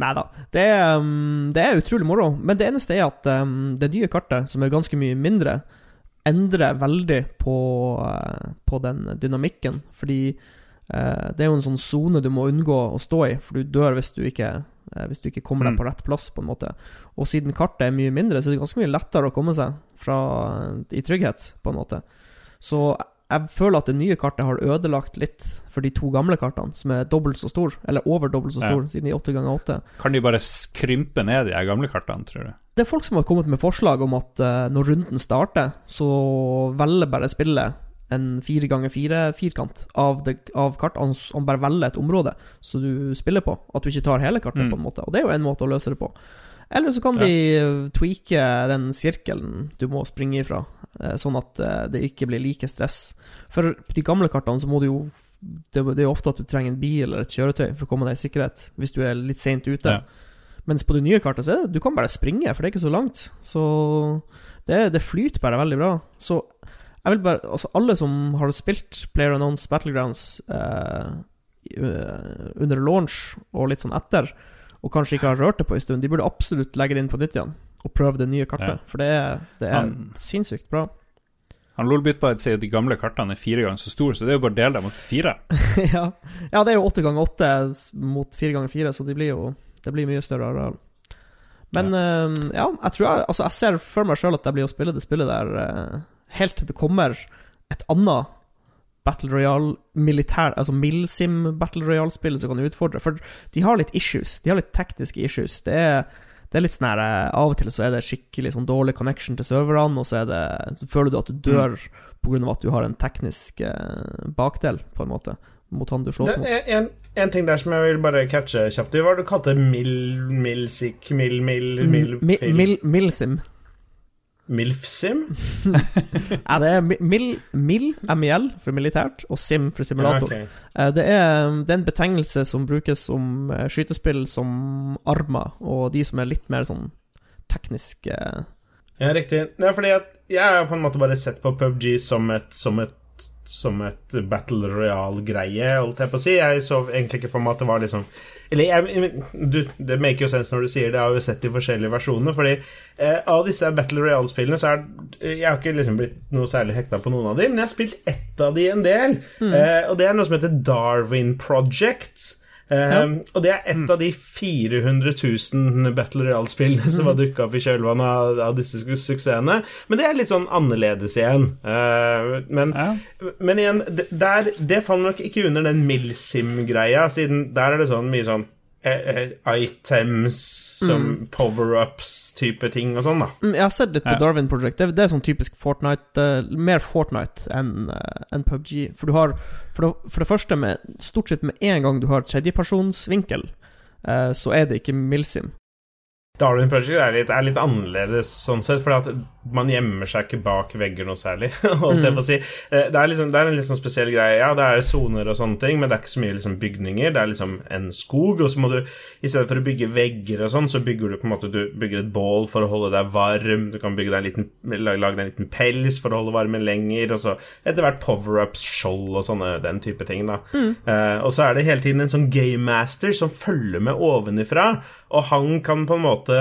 Nei da. Det, um, det er utrolig moro. Men det eneste er at um, det nye kartet, som er ganske mye mindre, endrer veldig på, uh, på den dynamikken. Fordi det er jo en sånn sone du må unngå å stå i, for du dør hvis du ikke eh, hvis du ikke kommer deg Mm. på rett plass, på en måte. Og siden kartet er mye mindre, så er det ganske mye lettere å komme seg fra, i trygghet, på en måte. Så jeg føler at det nye kartet har ødelagt litt for de to gamle kartene, som er dobbelt så stor, eller over dobbelt så Ja. stor, siden de er åtte ganger åtte. Kan de bare krympe ned de gamle kartene, tror du? Det er folk som har kommet med forslag om at eh, når runden starter, så velger bare spillet en fire ganger fire-firkant av, av kart. Han, han bare velger et område som du spiller på. At du ikke tar hele kartet, Mm. på en måte. Og det er jo en måte å løse det på. Eller så kan de eh, tweake den sirkelen du må springe ifra, eh, sånn at eh, det ikke blir like stress. For på de gamle kartene så må du jo det, det er jo ofte at du trenger en bil eller et kjøretøy for å komme deg i sikkerhet, hvis du er litt seint ute. Ja. Mens på det nye kartet så er det, du kan bare springe, for det er ikke så langt. Så det, det flyter bare veldig bra. Så jeg vil bare Altså, alle som har spilt Player Unknowns Battlegrounds eh, under launch og litt sånn etter, og kanskje ikke har rørt det på en stund, de burde absolutt legge det inn på nytt igjen og prøve det nye kartet. Ja. For det er, det er Han- sinnssykt bra. Han Lolbitbite sier at de gamle kartene er fire ganger så store, så det er jo bare å dele dem opp i fire. ja. ja, det er jo åtte ganger åtte mot fire ganger fire, så det blir jo Det blir mye større areal. Men eh, ja, jeg tror jeg Altså, jeg ser for meg sjøl at jeg blir å spille det spillet der eh, helt til det kommer et annet Battle Royale militær Altså Milsim Battle Royale-spill som kan utfordre. For de har litt issues. De har litt tekniske issues. Det er, det er litt sånn her eh, Av og til så er det skikkelig sånn dårlig connection til serverne, og så, er det, så føler du at du dør på grunn av at du har en teknisk eh, bakdel, på en måte, mot han du slåss mot. en, en ting der som jeg vil bare catche kjapt. Hva var det du kalte mil, milsik, mil, mil, mil, mil, mil, Mil, Milsim. Milfsim? Ja, det er mi- Mil, Mil, MIL, for militært, og Sim for simulator. Ja, ok. Eh, Det er, det er en betegnelse som brukes om eh, skytespill som armer, og de som er litt mer sånn tekniske Ja, riktig. Ja, fordi at jeg har på en måte bare sett på PubG som et, som et som et Battle Royale-greie, holdt jeg på å si. Jeg så egentlig ikke for meg at det var liksom Eller du, det maker jo sense når du sier det, jeg har jo sett de forskjellige versjonene. Fordi eh, av disse Battle Royale-spillene så er Jeg har ikke liksom blitt noe særlig hekta på noen av dem, men jeg har spilt ett av de en del. Eh, og det er noe som heter Darwin Project. Eh, Og det er et av de 400 000 Battle Royale-spillene som har dukka opp i kjølvannet av, av disse suksessene. Men det er litt sånn annerledes igjen. Uh, men, Ja. men igjen, der, det faller nok ikke under den Milsim-greia, siden der er det sånn mye sånn items som power-ups-type ting og sånn, da. Mm, Jeg har sett litt på Ja. Darwin Project. Det, det er sånn typisk Fortnite eh, Mer Fortnite enn eh, enn PubG. For du har For det, for det første, med, stort sett med en gang du har tredjepersonsvinkel, uh, så er det ikke Milsim. Darwin Project er litt, er litt annerledes sånn sett, for at man gjemmer seg ikke bak vegger noe særlig. på å si. Eh, Det er, liksom, det er en litt sånn spesiell greie. Ja, det er soner og sånne ting, men det er ikke så mye liksom bygninger. Det er liksom en skog, og så må du i stedet for å bygge vegger og sånn, så bygger du på en måte Du bygger et bål for å holde deg varm. Du kan deg en liten, lage deg en liten pels for å holde varmen lenger, og så etter hvert power-ups, skjold og sånne den type ting, da. Eh, og så er det hele tiden en sånn game master som følger med ovenifra, og han kan på en måte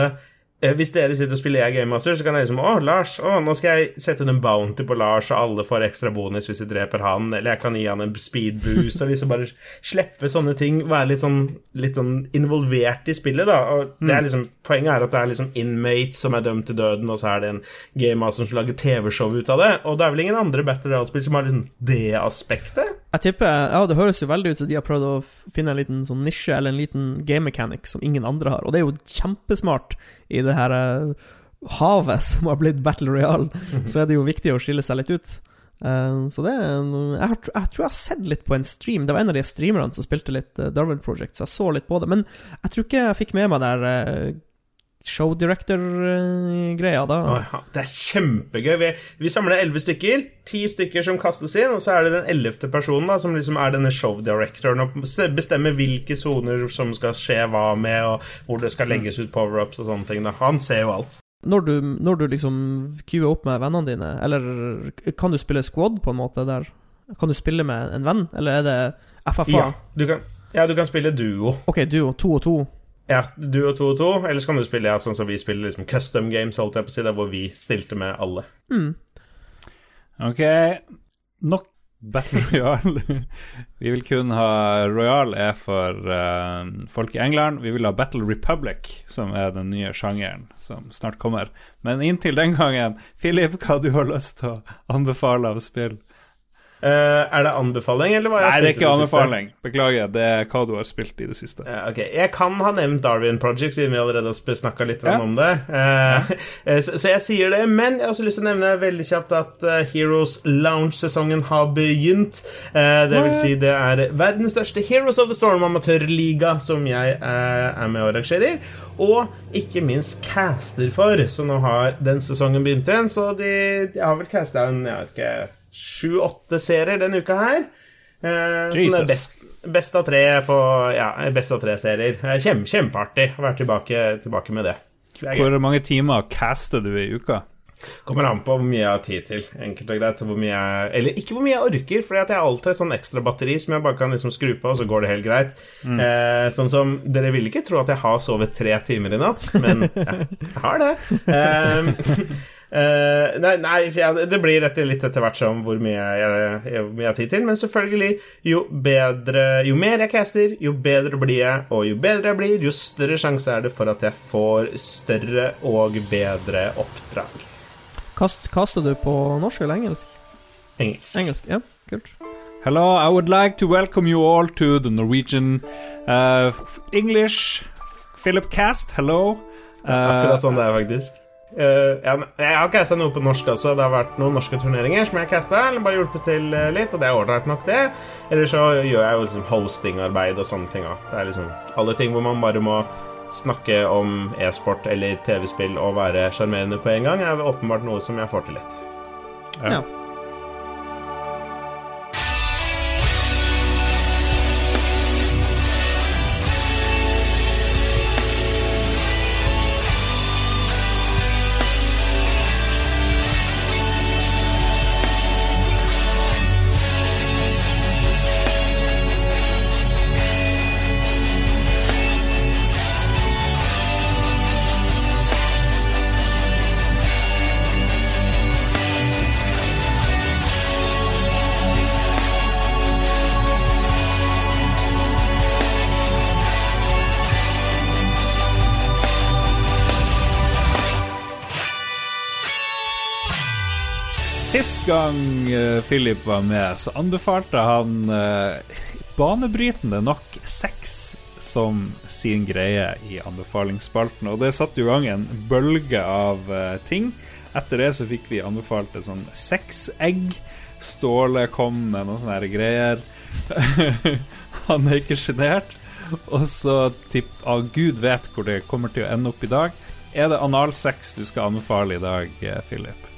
Hvis dere sitter og spiller jeg Gamemaster, så kan jeg liksom Å, Lars, å, nå skal jeg sette ut en bounty på Lars, og alle får ekstra bonus hvis de dreper han, eller jeg kan gi han en speed boost, og liksom bare slippe sånne ting, være litt sånn, litt sånn involvert i spillet, da. Og det er liksom Poenget er at det er liksom inmates som er dømt til døden, og så er det en gamemaster som lager TV-show ut av det, og det er vel ingen andre Battle Royale-spill som har liksom det aspektet? Jeg tipper, ja, Det høres jo veldig ut som de har prøvd å finne en liten sånn nisje eller en liten game mechanic som ingen andre har, og det er jo kjempesmart i det her eh, havet som har blitt Battle Royale. Så er det jo viktig å skille seg litt ut. Eh, så det jeg, har, jeg tror jeg har sett litt på en stream. Det var en av de streamerne som spilte litt eh, Darwin Project, så jeg så litt på det. Men jeg tror ikke jeg fikk med meg der show director-greia da. Oh, ja. Det er kjempegøy. Vi, vi samler elleve stykker. Ti stykker som kastes inn, og så er det den ellevte personen da, som liksom er denne show-directoren og bestemmer hvilke soner som skal skje hva med, og hvor det skal legges ut power-ups og sånne ting. Da. Han ser jo alt. Når du, når du liksom queuer opp med vennene dine, eller kan du spille squad på en måte der? Kan du spille med en venn, eller er det FFA? Ja, du kan, ja, du kan spille duo. Ok, duo, to og to. Ja, du og to og to, eller så kan du spille ja, sånn som vi spiller liksom custom games, holdt jeg på å si, der hvor vi stilte med alle. Ok, nok Battle Royale. vi vil kun ha Royal er for uh, folk i England. Vi vil ha Battle Republic, som er den nye sjangeren som snart kommer. Men inntil den gangen, Philip, hva du har lyst til å anbefale av spill? Eh, er det anbefaling, eller hva Nei, jeg det er ikke anbefaling. Beklager, det er hva du har spilt i det siste. Ja, ok, Jeg kan ha nevnt Darwin Project, siden vi allerede har snakka litt Ja. om det. Uh, ja. så, så jeg sier det, men jeg har også lyst til å nevne veldig kjapt at eh, Heroes Lounge-sesongen har begynt. Uh, det vil si det er verdens største Heroes of the Storm amatørliga som jeg uh, er med og arrangerer. Og ikke minst caster for, så nå har den sesongen begynt igjen. Så de, de har vel casta en jeg vet ikke, sju-åtte serier denne uka her. Eh, som er best, best av tre på Ja, best av tre serier. Kjem, kjempeartig å være tilbake, tilbake med det. det. Hvor mange timer caster du i uka? Kommer an på hvor mye jeg har tid til. Enkelt og greit. Hvor mye jeg, eller ikke hvor mye jeg orker, for jeg har alltid et sånn ekstra batteri som jeg bare kan liksom skru på, og så går det helt greit. Eh, sånn som Dere vil ikke tro at jeg har sovet tre timer i natt, men jeg har det. Eh, eh, nei, nei ja, det blir etter, litt etter hvert som hvor mye jeg, jeg, jeg har tid til, men selvfølgelig, jo bedre Jo mer jeg caster, jo bedre blir jeg, og jo bedre jeg blir, jo større sjanse er det for at jeg får større og bedre oppdrag. Kast, kaster du på norsk eller engelsk? Engelsk. Engelsk, ja, kult. Hello, I would like to welcome you all to the Norwegian uh, English Philip Cast. Hello. Akkurat Uh, sånn det er, faktisk. Eh, jeg, jeg har casta noe på norsk også. Det har vært noen norske turneringer som jeg har casta, eller bare hjulpet til eh, litt, og det er ålreit nok, det. Eller så gjør jeg jo liksom hostingarbeid og sånne ting òg. Det er liksom alle ting hvor man bare må snakke om e-sport eller TV-spill og være sjarmerende på en gang, er åpenbart noe som jeg får til litt. Ja. Ja. Sist gang eh, Philip var med, så anbefalte han eh, banebrytende nok sex som sin greie i anbefalingsspalten, og det satte i gang en bølge av eh, ting. Etter det så fikk vi anbefalt et sånn sexegg. Ståle kom med noen sånne greier. han er ikke sjenert. Og så tipp ah, Gud vet hvor det kommer til å ende opp i dag. Er det analsex du skal anbefale i dag, Philip?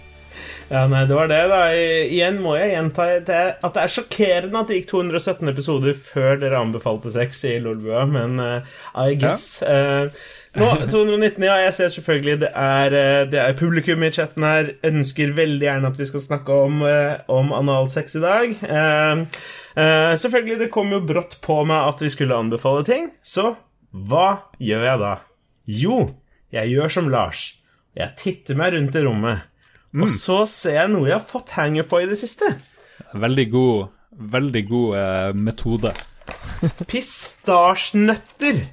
Ja, nei, det var det, da. I- Igjen må jeg gjenta det, at det er sjokkerende at det gikk 217 episoder før dere anbefalte sex i Lolbua, men uh, I guess. Eh, nå, 219, ja, jeg ser selvfølgelig det er, eh, det er publikum i chatten her ønsker veldig gjerne at vi skal snakke om, om analsex i dag. Eh, eh, selvfølgelig, det kom jo brått på meg at vi skulle anbefale ting, så hva gjør jeg da? Jo, Jeg gjør som Lars. Jeg titter meg rundt i rommet. Og så ser jeg noe jeg har fått hanget på i det siste. Veldig god, veldig god eh, metode. Pistasjenøtter.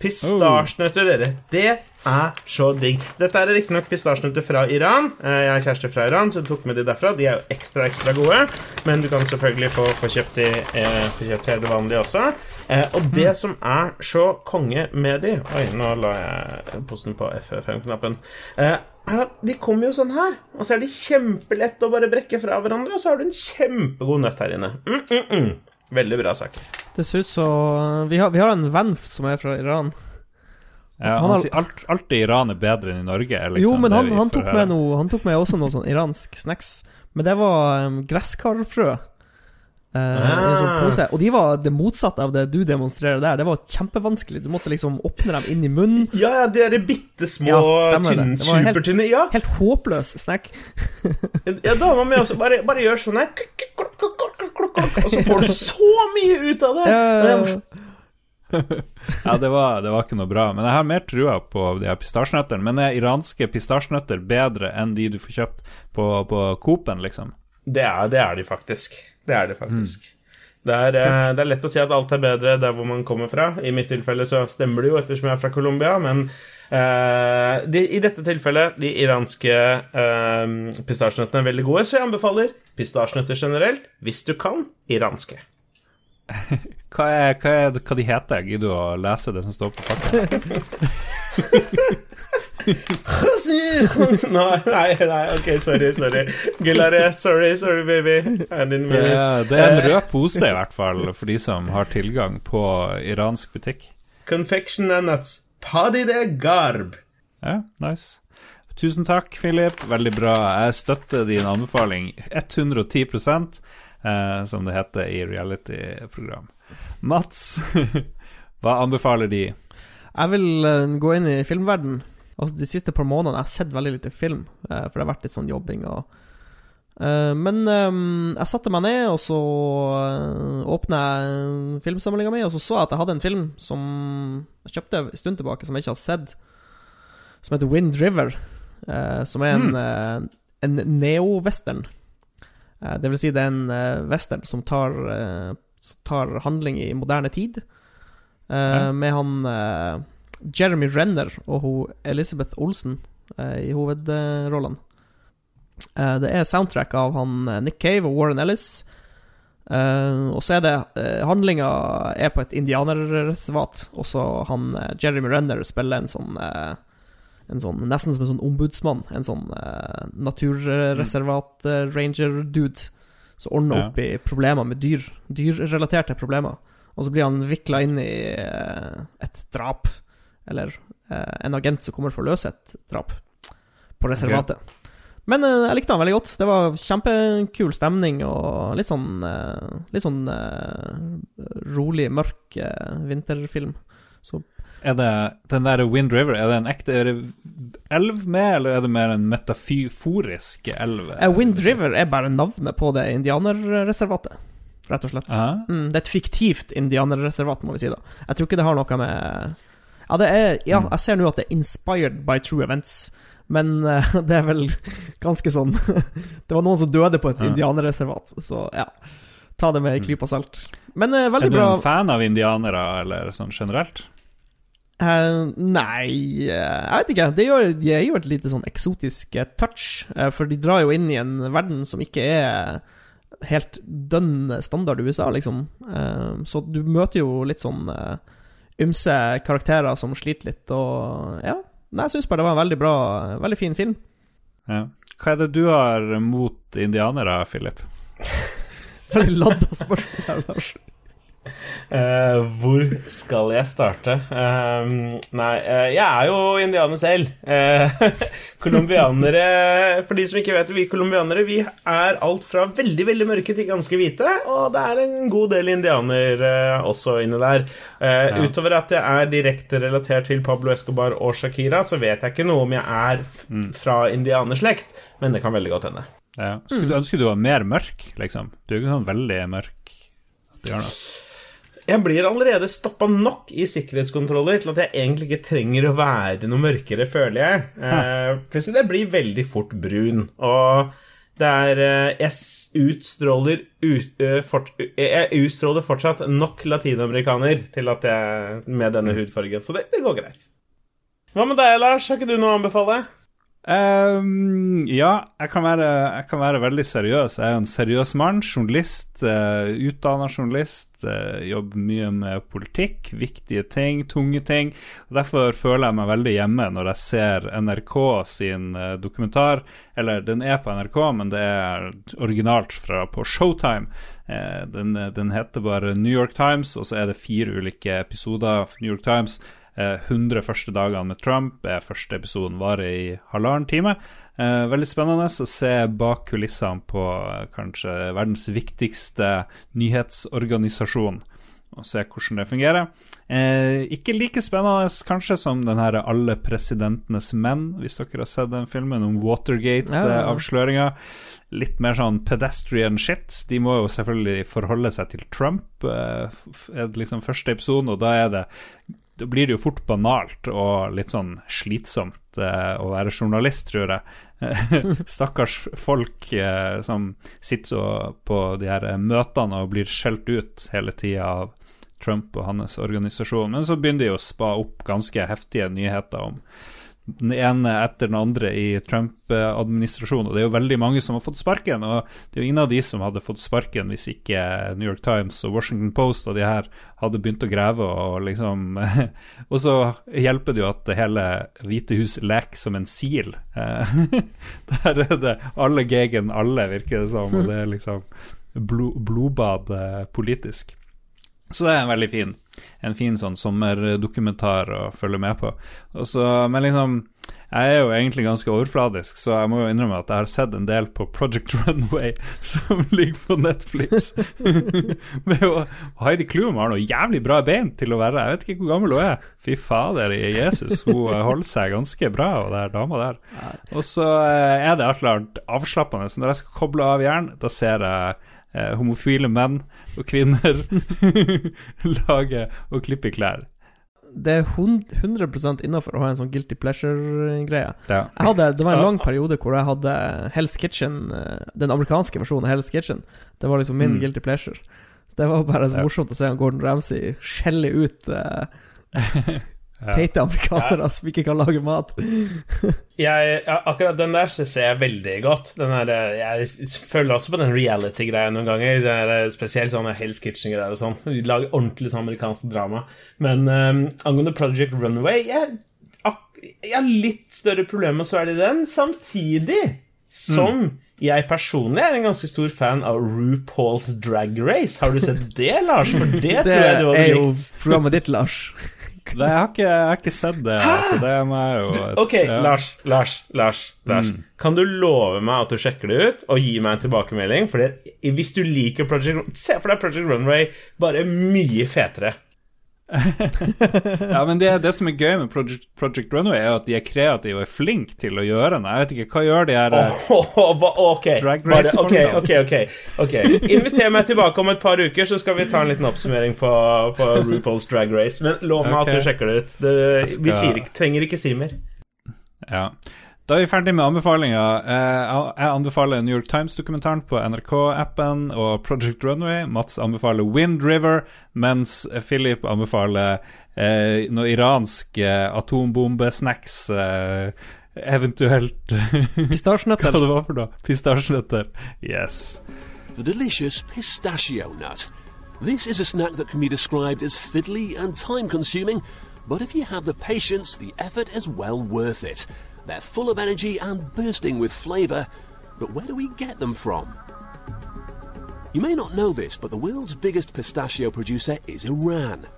Pistasjenøtter, dere. Det er så digg. Dette er riktignok pistasjenøtter fra Iran. Eh, Jeg har kjæreste fra Iran, så jeg tok med de derfra. De er jo ekstra, ekstra gode. Men du kan selvfølgelig få, få kjøpt de eh, kjøpt hele vanlige også. Eh, og det som er så konge med de Oi, nå la jeg posten på F5-knappen. Eh, er at de kommer jo sånn her, og så er de kjempelette å bare brekke fra hverandre, og så har du en kjempegod nøtt her inne. Mm, mm, mm. Veldig bra sak. Det ser ut som vi, har- vi har en venn som er fra Iran. Ja, Han han, har- sier alt, alt i Iran er bedre enn i Norge. Liksom, jo, men han, han, tok med noe, han tok med også noe sånn iransk snacks. Men det var um, gresskarfrø. Eh, I en sånn Ah. pose. Og de var det motsatte av det du demonstrerer der. Det var kjempevanskelig. Du måtte liksom åpne dem inn i munnen. Ja, ja, de er bitte små, Ja, tynne, supertynne. Ja, Helt håpløs snack. ja dama mi også. Bare, bare gjør sånn her, og så får du så mye ut av det. Ja. Ja, det var, det var ikke noe bra. Men jeg har mer trua på de her pistasjenøttene. Men er iranske pistasjenøtter bedre enn de du får kjøpt på, på Coop-en, liksom? Det er, det er de faktisk. Det er det faktisk. Det, er, eh, det er lett å si at alt er bedre der hvor man kommer fra. I mitt tilfelle så stemmer det jo ettersom jeg er fra Colombia, men eh, de, i dette tilfellet, de iranske uh, pistasjenøttene er veldig gode, så jeg anbefaler pistasjenøtter generelt, hvis du kan, iranske. Hva, er, hva, er, hva de heter? Gidder du å lese det som står på pakka? nei, nei, nei, ok, sorry, sorry. Gulare, sorry, sorry, baby. Det, det er en rød pose, i hvert fall, for de som har tilgang på iransk butikk. Confection and nuts. Padi de garb. Ja, nice. Tusen takk, Philip. Veldig bra. Jeg støtter din anbefaling 110 eh, som det heter i reality-program. Mats, hva anbefaler de? Jeg vil eh, gå inn i filmverden Altså De siste par månedene jeg har sett veldig lite film, eh, for det har vært litt sånn jobbing og eh, Men eh, jeg satte meg ned, og så uh, åpna jeg filmsamlinga mi, og så så jeg at jeg hadde en film som jeg kjøpte en stund tilbake, som jeg ikke har sett, som heter Wind River. som er en, mm. en neo-western. Det vil si, det er en western som tar, tar handling i moderne tid. Ja. Med han Jeremy Renner og hun Elizabeth Olsen eh, i hovedrollene. Eh, det er soundtrack av han eh, Nick Cave og Warren Ellis. Eh, og så er det uh, Handlinga er på et indianerreservat, og så han eh, Jeremy Renner spiller en sånn eh, en sånn, Nesten som en sånn ombudsmann. En sånn uh, naturreservat-ranger-dude som ordner opp i problemer med dyr. Dyrrelaterte problemer. Og så blir han vikla inn i eh, et drap, eller eh, en agent som kommer for å løse et drap på reservatet. Men eh, jeg likte han veldig godt. Det var kjempekul stemning og litt sånn eh, Litt sånn rolig, mørk vinterfilm. Så Er det den der Wind River, er det en ekte det elv med, eller er det mer en metaforisk elv? Wind River er bare navnet på det indianerreservatet, rett og slett. Mm, det er et fiktivt indianerreservat, må vi si da. Jeg tror ikke det har noe med Ja, det er Ja, jeg ser nå at det er inspired by true events, men uh, det er vel ganske sånn Det var noen som døde på et Ja. indianerreservat, så ja. Ta det med ei klype salt. Men veldig bra Er du en fan av indianere, eller sånn generelt? Uh, nei, jeg vet ikke. Det gjør, de gir jo et lite sånn eksotisk touch. for de drar jo inn i en verden som ikke er helt dønn standard USA, liksom. Så du møter jo litt sånn eh, ymse karakterer som sliter litt, og ja. Nei, jeg syns bare det var en veldig bra, veldig fin film. Ja. Hva er det du har mot indianere, Philip? Veldig ladda spørsmål her, Lars. Eh, hvor skal jeg starte? Uh, nei, uh, jeg er jo indianer selv. Colombianere For de som ikke vet det, vi colombianere Vi er alt fra veldig veldig mørke til ganske hvite, og det er en god del indianer eh, også inne der. Ja. Utover at jeg er direkte relatert til Pablo Escobar og Shakira, så vet jeg ikke noe om jeg er f fra indianerslekt, men det kan veldig godt hende. Ja. Skulle du ønske du var mer mørk, liksom? Du er ikke sånn veldig mørk. Det gjør noe. Jeg blir allerede stoppa nok i sikkerhetskontroller til at jeg egentlig ikke trenger å være noe mørkere, føler jeg. Eh, plutselig det blir veldig fort brun, og det er eh, Jeg utstråler ut, fort, Jeg utstråler fortsatt nok latinamerikaner til at jeg Med denne hudfargen, så det, det går greit. Hva med deg, Lars? Har ikke du noe å anbefale? Ehm, ja, jeg kan, være, jeg kan være veldig seriøs. Jeg er en seriøs mann. Journalist. Uh, Utdanna journalist. Uh, jobber mye med politikk, viktige ting, tunge ting. Og Derfor føler jeg meg veldig hjemme når jeg ser NRK sin uh, dokumentar. Eller den er på NRK, men det er originalt fra på Showtime. Eh, den, den heter bare New York Times, og så er det fire ulike episoder av New York Times. Eh, 100 første dagene med Trump første episoden varer i halvannen time. Eh, veldig spennende å se bak kulissene på eh, kanskje verdens viktigste nyhetsorganisasjon, og se hvordan det fungerer. Eh, ikke like spennende kanskje som den her Alle presidentenes menn, hvis dere har sett den filmen om Watergate-avsløringa. Litt mer sånn pedestrian shit. De må jo selvfølgelig forholde seg til Trump, eh, er det liksom første episoden, og da er det blir det jo fort banalt og litt sånn slitsomt eh, å være journalist, tror jeg. Stakkars folk eh, som sitter på de her møtene og blir skjelt ut hele tida av Trump og hans organisasjon. Men så begynner de å spa opp ganske heftige nyheter om den ene etter den andre i Trump-administrasjonen, og det er jo veldig mange som har fått sparken. Og det er jo ingen av de som hadde fått sparken hvis ikke New York Times og Washington Post og de her hadde begynt å grave og liksom Og så hjelper det jo at det hele Hvite hus leker som en sil. Der er det alle gegen alle, virker det som, og det er liksom blod, blodbad eh, politisk. Så det er en veldig fin En fin sånn sommerdokumentar å følge med på. Og så, men liksom Jeg er jo egentlig ganske overfladisk, så jeg må jo innrømme at jeg har sett en del på Project Runway, som ligger på Netflix. Med jo, Heidi Klum har noe jævlig bra bein til å være Jeg vet ikke hvor gammel hun er. Fy fader i Jesus, hun holder seg ganske bra, og det er dama der. Og så eh, er det et eller annet avslappende. Så når jeg skal koble av hjernen, da ser jeg eh, homofile menn og kvinner lage og klippe klær. Det er 100% innafor å ha en sånn guilty pleasure-greie. Ja. Det var en lang periode hvor jeg hadde Hell's Kitchen, eh, den amerikanske versjonen av Hell's Kitchen. Det var liksom min Mm. guilty pleasure. Det var bare så Ja. morsomt å se Gordon Ramsay skjelle ut eh, Ja. teite amerikanere som ikke kan lage mat. Jeg, ja, akkurat den der ser jeg veldig godt. Den her, eh, jeg føler også på den reality-greia noen ganger. Det er eh, spesielt sånne Hell's Kitchen-greier og sånn. Lager ordentlig sånn amerikansk drama. Men um, angående Project Runaway jeg, jeg har litt større problemer med å svelge den, samtidig som jeg personlig er en ganske stor fan av RuPaul's Drag Race. Har du sett det, Lars? For det, Det tror jeg du er hadde jo programmet ditt, Lars. Nei, jeg har ikke, jeg har ikke sett det, Altså, det jo et- Ok, ja. Lars, Lars, Lars, Lars. Kan du love meg at du sjekker det ut og gi meg en tilbakemelding? Fordi hvis du liker Project Se for deg Project Runway bare mye fetere. Ja, men det, det som er gøy med Project, Project Runway, er at de er kreative og er flinke til å gjøre noe. Jeg vet ikke, hva gjør de her oh, Åh, ba- ok, Drag Race Bare, ok, ok, ok Inviter meg tilbake om et par uker, så skal vi ta en liten oppsummering på, på RuPaul's Drag Race. Men lov meg okay. at du sjekker det ut. Det, Vi sier trenger ikke si mer. Ja. Da er vi ferdig med anbefalinger. Eh, Jeg anbefaler New York Times-dokumentaren på NRK-appen og Project Runway. Mats anbefaler Wind River, mens Philip anbefaler eh, noe iransk eh, atombombesnacks. Eh, eventuelt Hva Pistasjenøtter. det var for noe? Pistasjenøtter. Yes. the delicious pistachio nut. This is a snack that can be described as fiddly and time consuming, but if you have the patience, the effort is well worth it. They're full of energy and bursting with flavour, but where do we get them from? You may not know this, but the world's biggest pistachio producer is Iran.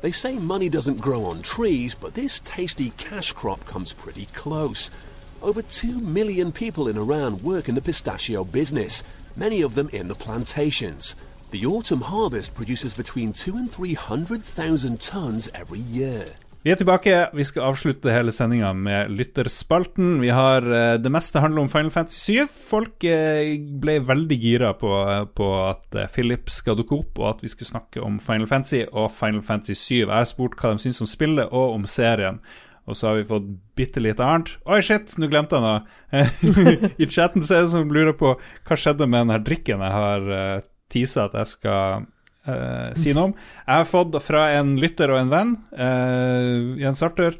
They say money doesn't grow on trees, but this tasty cash crop comes pretty close. Over 2 million people in Iran work in the pistachio business, many of them in the plantations. The autumn harvest produces between 2 and 300,000 tons every year. Vi er tilbake. Vi skal avslutte hele sendinga med lytterspalten. Vi har eh, Det meste handler om Final Fantasy 7. Folk eh, ble veldig gira på, på at eh, Philip skal dukke opp, og at vi skulle snakke om Final Fantasy og Final Fantasy 7. Jeg har spurt hva de syns om spillet og om serien. Og så har vi fått bitte litt annet. Oi, shit, nå glemte jeg noe. I chatten så er det som lurer på hva skjedde med den her drikken jeg har teasa at jeg skal eh, si noe om. Jeg har fått fra en lytter og en venn, uh, Jens Arthur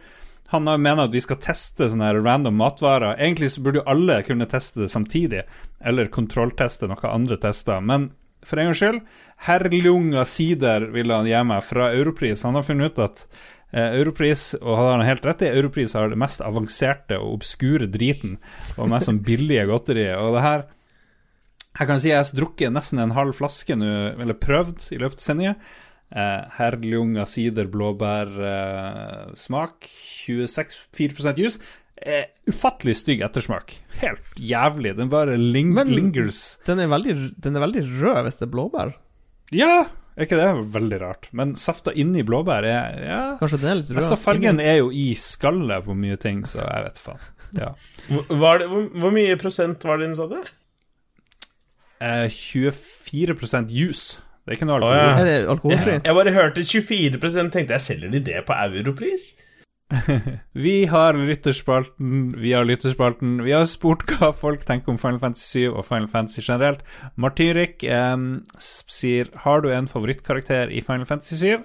Han mener at vi skal teste sånne her random matvarer. Egentlig så burde jo alle kunne teste det samtidig, eller kontrollteste noe andre tester. Men for en gangs skyld, herrlunga sider vil han gi meg fra Europris. Han har funnet ut at eh, Europris, og han har helt rett i, Europris har det mest avanserte og obskure driten, og mest sånn billige godteri. Og det her jeg kan si jeg har drukket nesten en halv flaske nå, eller prøvd i løpet av sendinga. Eh, Herrljunga sider blåbærsmak. Eh, smak, 26-4% juice. Eh, ufattelig stygg ettersmak. Helt jævlig. Den bare ling Men- lingers. Den er, veldig, den er veldig rød hvis det er blåbær. Ja, er ikke det veldig rart? Men safta inni blåbær er ja. Kanskje den er litt rød. Altså, fargen er jo i skallet på mye ting, så jeg vet faen. Ja. Hvor- hvor, hvor mye prosent var det den, sa du? Eh, 24% juice. Det er ikke noe alkohol. ja. Er det alkoholfri? Jeg bare hørte 24 tenkte jeg selger de det på europris? Vi har lytterspalten, vi har lytterspalten. Vi har spurt hva folk tenker om Final Fantasy 7 og Final Fantasy generelt. Martyrik eh, sier Har du en favorittkarakter i Final Fantasy 7?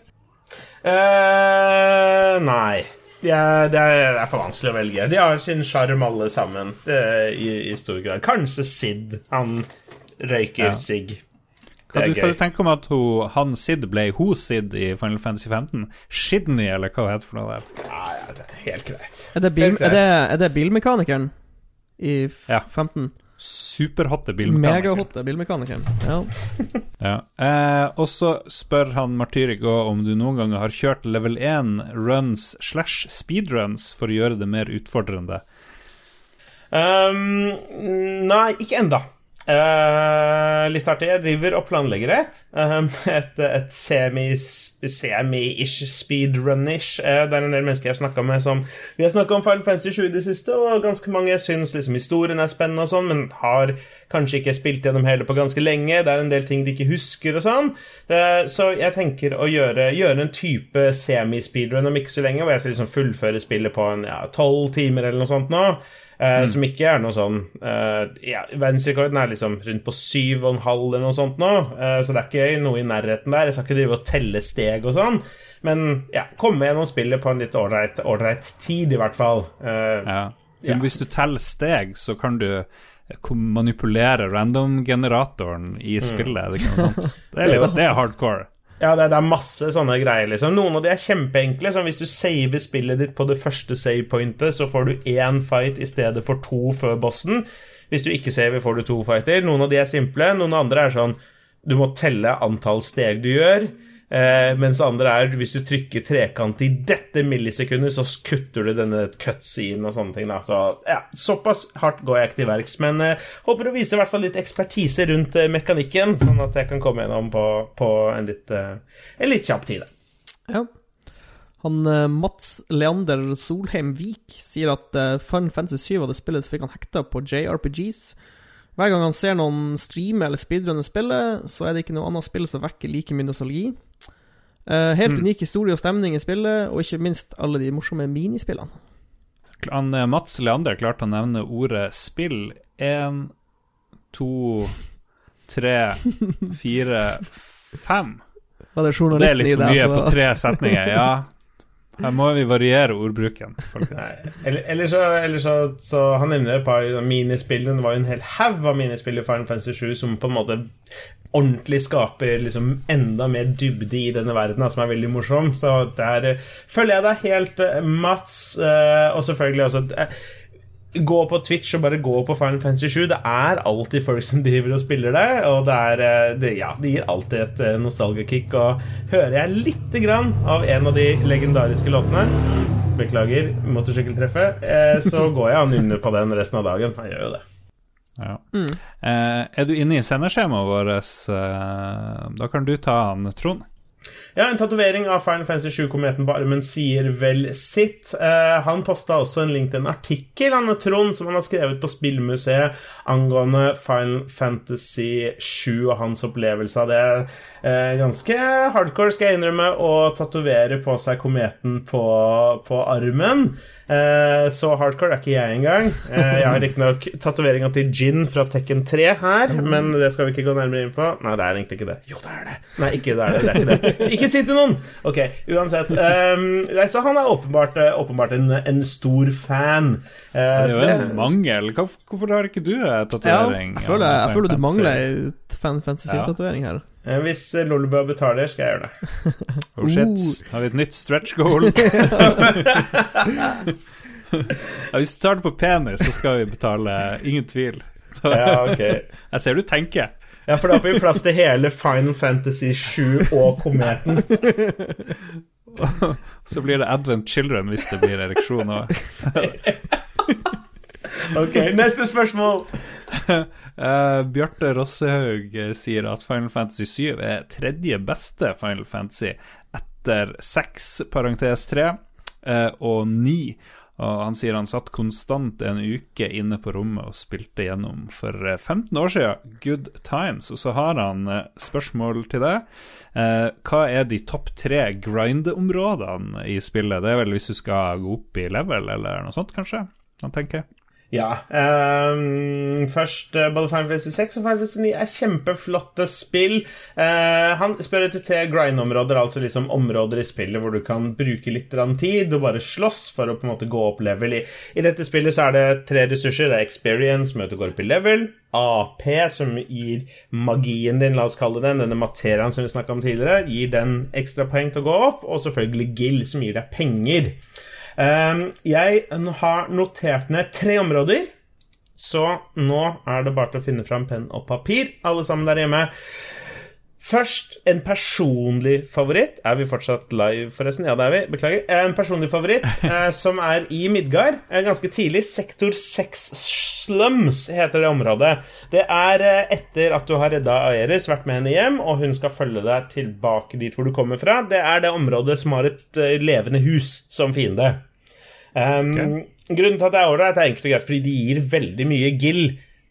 eh nei. Det er, det er, det er for vanskelig å velge. De har sin sjarm, alle sammen, eh, i, i stor grad. Kanskje Sid. Han røyker Ja. sigg. Det Hva er du, gøy. du tenker om at hun, han Sid ble hun Sid i Final Fantasy 15? Shidney, eller hva hun heter for noe der? Ja, ja, det er helt greit. Er det, bil, er, det, er det bilmekanikeren i f Ja. 15? Superhotte bilmekanikeren. Megahotte bilmekanikeren. Ja. Ja. Eh, og så spør han Martyrik om du noen ganger har kjørt level 1 runs slash speedruns for å gjøre det mer utfordrende. Um, nei, ikke enda. Eh, litt artig. Jeg driver og planlegger et. Uh, et et semi-ish semi speedrun-ish. Uh, det er en del mennesker jeg har snakka med som Vi har snakka om Final Fantasy 7 i det siste, og ganske mange syns liksom historien er spennende og sånn, men har kanskje ikke spilt gjennom hele på ganske lenge. Det er en del ting de ikke husker og sånn. Så jeg tenker å gjøre, gjøre en type semi-speedrun om ikke så lenge, hvor jeg skal liksom fullføre spillet på en ja, tolv timer eller noe sånt nå. Eh, Som ikke er noe sånn uh, ja, Verdensrekorden er liksom rundt på syv og en halv eller noe sånt nå, uh, så det er ikke noe i nærheten der. Jeg skal ikke drive og telle steg og sånn, men ja, komme gjennom spillet på en litt ålreit tid, i hvert fall. Ja. Du. Hvis du teller steg, så kan du manipulere random-generatoren i spillet. Mm. det, det, er litt, det er hardcore. Ja, det, det er masse sånne greier, liksom. Noen av de er kjempeenkle. Som hvis du saver spillet ditt på det første savepointet, så får du én fight i stedet for to før bossen. Hvis du ikke saver, får du to fighter. Noen av de er simple. Noen andre er sånn Du må telle antall steg du gjør. Eh, mens andre er hvis du trykker trekant i dette millisekundet, så kutter du denne cutscenen og sånne ting. Da. Så ja, såpass hardt går jeg ikke til verks. Men eh, håper å vise i hvert fall litt ekspertise rundt eh, mekanikken, sånn at jeg kan komme gjennom på, på en, litt, eh, en litt kjapp tid. Ja. Han eh, Mats Leander Solheim Vik sier at Final Fantasy 7 var det spillet som fikk han hekta på JRPGs. Hver gang han ser noen streame eller speedrunne spillet, så er det ikke noe annet spill som vekker like mye nostalgi. Eh, helt unik historie og stemning i spillet, og ikke minst alle de morsomme minispillene. Han, eh, Mats Leander klarte å nevne ordet spill én, to, tre, fire, fem. Var det Det er litt for mye altså? på tre setninger. Ja, her må vi variere ordbruken, folkens. Eller, eller, så, eller så, så Han nevner et par minispill. Det var jo en hel haug av minispill i Final Fantasy 7 som på en måte ordentlig skaper liksom enda mer dybde i denne verden, som er veldig morsom. Så der eh, følger jeg deg helt, eh, Mats. eh, og selvfølgelig også Gå på Twitch og bare gå på Final Fantasy 7. Det er alltid folk som driver og spiller det, og det, er, det, ja, det gir alltid et nostalgikick. Og hører jeg lite grann av en av de legendariske låtene Beklager, motorsykkeltreffet. Så går jeg og nynner på den resten av dagen. Jeg gjør jo det. Ja. Eh, er du inne i sendeskjemaet vårt, eh, da kan du ta han, Trond. Ja, en tatovering av Final Fantasy 7-kometen på armen sier vel sitt. Eh, han posta også en link til en artikkel han Trond, som han har skrevet på Spillmuseet angående Final Fantasy 7 og hans opplevelse av det. Eh, ganske hardcore, skal jeg innrømme, å tatovere på seg kometen på, på armen. Eh, så hardcore er ikke jeg engang. Eh, jeg har riktignok tatoveringa til Jin fra Tekken 3 her, men det skal vi ikke gå nærmere inn på. Nei, det er egentlig ikke det. Jo, det er det. Nei, ikke det er det. det, er ikke det. Ikke si til noen! Ok, uansett. Um, så han er åpenbart, eh, åpenbart en, en stor fan. Uh, Det er jo det- en mangel. Hvorfor, har ikke du tatovering? Ja, jeg føler, jeg føler du mangler ei Fan Fantasy 7-tatovering her. eh, hvis eh, Lolbua betaler, skal jeg gjøre det. Oh shit, har vi et nytt stretch goal? ja, hvis du tar det på penis, så skal vi betale. Ingen tvil. Ja, ok. Jeg ser du tenker. Ja, for da får vi plass til hele Final Fantasy 7 og kometen. Så blir det Advent Children hvis det blir ereksjon òg. Ok, neste spørsmål. Uh, Bjarte Rossehaug eh, sier at Final Fantasy 7 er tredje beste Final Fantasy etter 6, parentes 3, uh, og 9. Og han sier han satt konstant en uke inne på rommet og spilte gjennom for eh, 15 år siden. Good times. Og så har han eh, spørsmål til deg. Eh, hva er de topp tre grind-områdene i spillet? Det er vel hvis du skal gå opp i level, eller noe sånt, kanskje? Han tenker. Ja. Um, først uh, både Final Fantasy 6 og Final Fantasy 9 er kjempeflotte spill. Uh, han spør etter tre grind-områder, altså liksom områder i spillet hvor du kan bruke litt tid og bare slåss for å på en måte gå opp level. I, I dette spillet så er det tre ressurser. Det er experience, du går opp i level. AP, som gir magien din, la oss kalle den, denne materiaen som vi snakka om tidligere, gir den ekstra poeng til å gå opp. Og selvfølgelig Gill, som gir deg penger. Ehm, jeg har notert ned tre områder, så nå er det bare til å finne fram penn og papir, alle sammen der hjemme. Først en personlig favoritt. Er vi fortsatt live, forresten? Ja, det er vi. Beklager. En personlig favoritt eh, som er i Midgard. Eh, ganske tidlig. Sektor 6 Slums heter det området. Det er eh, etter at du har redda Aeris, vært med henne hjem, og hun skal følge deg tilbake dit hvor du kommer fra. Det er det området som har et eh, levende hus som fiende. Um, Grunnen til at det er ålreit, er enkelt og greit fordi de gir veldig mye gill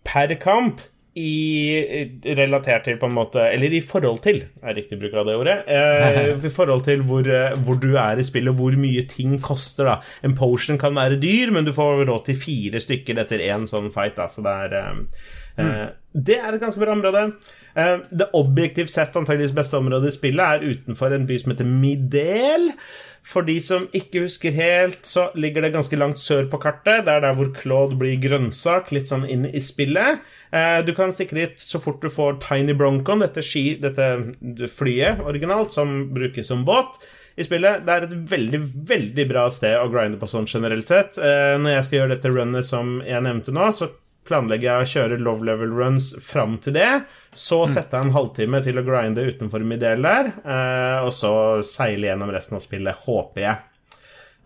per kamp. I relatert til, på en måte Eller i forhold til, er riktig bruk av det ordet. Eh, I forhold til hvor, eh, hvor du er i spillet, hvor mye ting koster. da En potion kan være dyr, men du får råd til fire stykker etter én sånn fight. da Så det er eh, eh, Det er et ganske bra område. Eh, det objektivt sett antageligvis beste området i spillet er utenfor en by som heter Midel. For de som ikke husker helt, så ligger det ganske langt sør på kartet. Det er der hvor Claude blir grønnsak, litt sånn inn i spillet. Eh, du kan stikke dit så fort du får Tiny Broncon, dette, ski, dette flyet originalt, som brukes som båt. I spillet. Det er et veldig veldig bra sted å grinde på sånn generelt sett. Eh, når jeg skal gjøre dette runnet som jeg nevnte nå, så planlegger jeg å kjøre love level runs fram til det. Så setter jeg en halvtime til å grinde utenfor Midel der, eh, og så seile gjennom resten av spillet, håper jeg.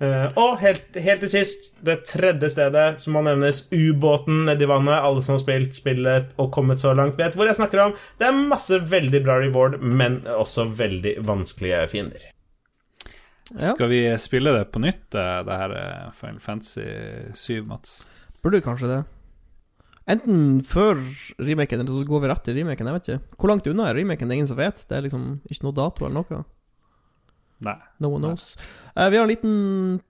Eh, og helt, helt til sist, det tredje stedet som må nevnes, ubåten nedi vannet. Alle som har spilt spillet og kommet så langt, vet hvor jeg snakker om. Det er masse veldig bra reward, men også veldig vanskelige fiender. Ja. Skal vi spille det på nytt, eh, det her Final Fantasy 7, Mats? Burde kanskje det. Enten før remaken, eller så går vi rett til remaken. Jeg vet ikke. Hvor langt unna er remaken? Det er ingen som vet. Det er liksom ikke noe dato eller noe. Nei. No one knows. Uh, vi har en liten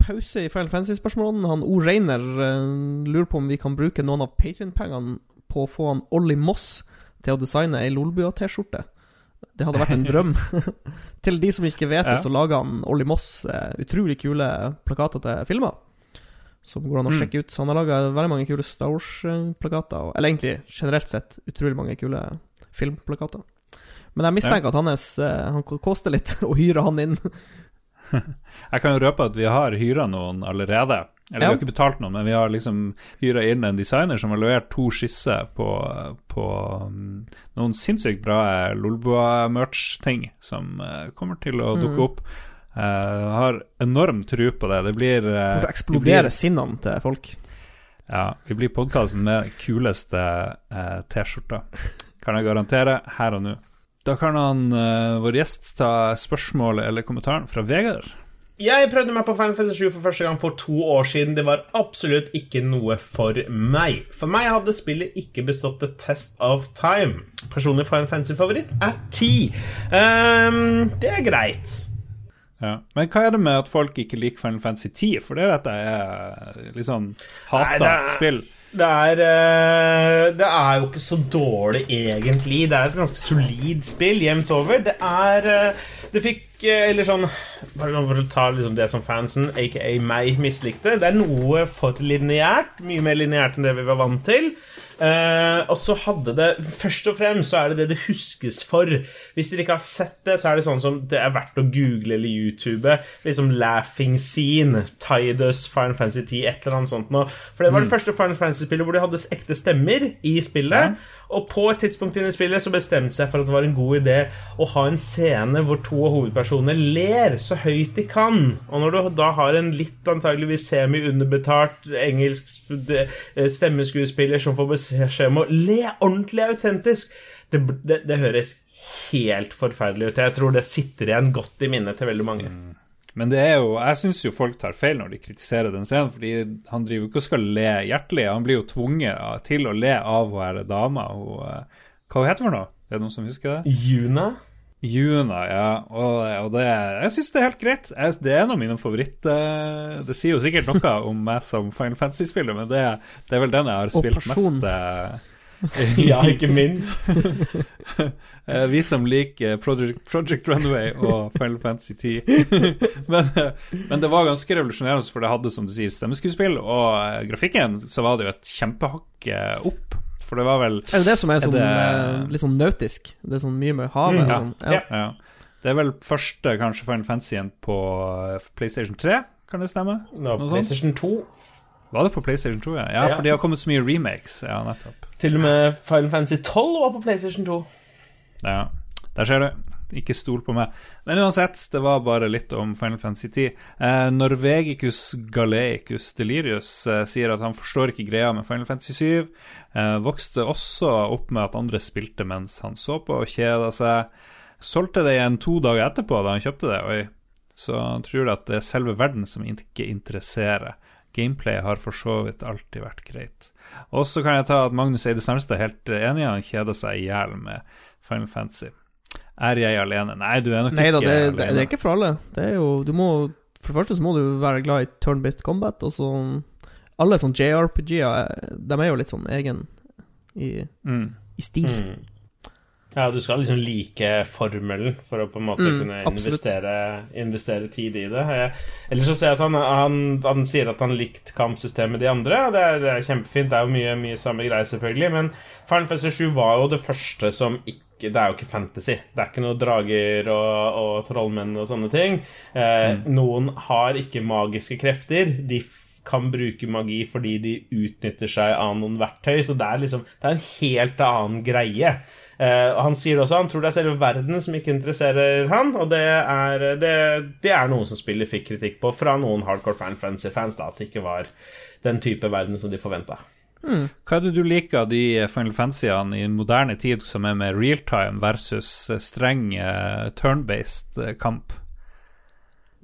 pause i Final Fantasy-spørsmålene. Han O. Reiner uh, lurer på om vi kan bruke noen av Patrion-pengene på å få han Ollie Moss til å designe ei Lolbua-T-skjorte. Det hadde vært en drøm. til de som ikke vet det, Ja. så lager han Ollie Moss uh, utrolig kule plakater til filmer. Som går an å Mm. sjekke ut. Så han har laga veldig mange kule Star Wars-plakater. Eller egentlig generelt sett utrolig mange kule filmplakater. Men jeg mistenker at hans eh, Han koster litt å hyre han inn. Jeg kan jo røpe at vi har hyra noen allerede. Eller vi har ikke betalt noen, men vi har liksom hyra inn en designer som har levert to skisser på, på um, noen sinnssykt bra Lolbua-merch-ting som eh, kommer til å dukke Mm. Jeg har enorm tro på det. Det blir Det Burde vi blir- sinnene til folk. Ja, vi blir podkasten med kuleste eh, T-skjorta. Kan jeg garantere her og nå. Da kan han, eh, vår gjest ta spørsmålet eller kommentaren fra Vegard. Jeg prøvde meg på Final Fantasy 7 for første gang for to år siden. Det var absolutt ikke noe for meg. For meg hadde spillet ikke bestått the test of time. Personlig Final Fantasy-favoritt er 10. Um, det er greit. Ja. Men hva er det med at folk ikke liker Final Fantasy 10? For det vet jeg er litt sånn hata Nei, er- spill. Det er, eh, det er jo ikke så dårlig, egentlig. Det er et ganske solid spill jevnt over. Det er eh, Det fikk eh, Eller sånn For å ta liksom det som fansen, aka meg, mislikte. Det er noe for lineært. Mye mer lineært enn det vi var vant til. Eh, og så hadde det Først og fremst så er det det det huskes for. Hvis dere ikke har sett det, så er det sånn som det er verdt å google eller YouTube. Liksom Laughing Scene, Tidus, Final Fantasy 10, et eller annet sånt noe. For det var det første Final Fantasy-spillet hvor de hadde ekte stemmer i spillet. Og på et tidspunkt inn i spillet så bestemte seg for at det var en god idé å ha en scene hvor to av hovedpersonene ler så høyt de kan. Og når du da har en litt antageligvis semi-underbetalt engelsk eh, stemmeskuespiller som får beskjed om å le ordentlig autentisk, det, det, det høres helt forferdelig ut. Jeg tror det sitter igjen godt i minnet til veldig mange. Men det er jo, jeg syns jo folk tar feil når de kritiserer den scenen, fordi han driver jo ikke og skal le hjertelig. Han blir jo tvunget til å le av hun være dama. Hun, eh, hva hun heter for noe? Er det noen som husker det? Juna? Juna, ja. Og, og det, jeg syns det er helt greit. Jeg, det er en av mine favoritter. Det sier jo sikkert noe om meg som Final Fantasy-spiller, men det, det er vel den jeg har spilt person. mest eh, Ja, ikke minst. Eh, Vi som liker Project, Project Runway og Final Fantasy 10. men, eh, men det var ganske revolusjonerende, for det hadde som du sier stemmeskuespill, og eh, grafikken så var det jo et kjempehakk eh, For det var vel Er det det som er sånn det- eh, litt sånn nautisk? Det er sånn mye med havet Mm, ja. sånn? Ja. Ja. ja. Det er vel første kanskje Final Fantasy-en på eh, PlayStation 3, kan det stemme? No, Noe sånt? PlayStation 2. Var det på PlayStation 2, ja? Ja, Ja. for de har kommet så mye remakes. Ja, nettopp. Til og med Final Fantasy 12 var på PlayStation 2. Ja, der ser du. Ikke stol på meg. Men uansett, det var bare litt om Final Fantasy 10. Eh, Norvegicus Galeicus Delirius eh, sier at han forstår ikke greia med Final Fantasy 7. Eh, vokste også opp med at andre spilte mens han så på, og kjeda seg. Solgte det igjen to dager etterpå, da han kjøpte det. Oi. Så han tror at det er selve verden som ikke interesserer. Gameplay har for så vidt alltid vært greit. Og så kan jeg ta at Magnus Eide Sandstad er helt enig, han kjeder seg i hjel med Final Fantasy. Er jeg alene? Nei, du er nok Neida, ikke det, det, alene. det er ikke for alle. Det er jo Du må For det første så må du være glad i turn-based combat, og så Alle sånne JRPG-er, de er jo litt sånn egen i, mm. i stil. Mm. Ja, du skal liksom like formelen for å på en måte Mm, kunne investere, investere tid i det. Eller ellers så ser jeg at han, han, han sier at han likte kampsystemet de andre, det er, det er kjempefint. Det er jo mye, mye samme greie, selvfølgelig, men Final Fantasy 7 var jo det første som ikke det er jo ikke fantasy. Det er ikke noe drager og, og trollmenn og sånne ting. Eh, Noen har ikke magiske krefter. De kan bruke magi fordi de utnytter seg av noen verktøy. Så det er liksom Det er en helt annen greie. Eh, og han sier det også Han tror det er selve verden som ikke interesserer han, og det er, det, det er noe som spillet fikk kritikk på fra noen hardcore fan fancy fans, da, at det ikke var den type verden som de forventa. Hva er det du liker av de Final Fantasyene i moderne tid som er med realtime versus eh, streng eh, turn-based eh, kamp?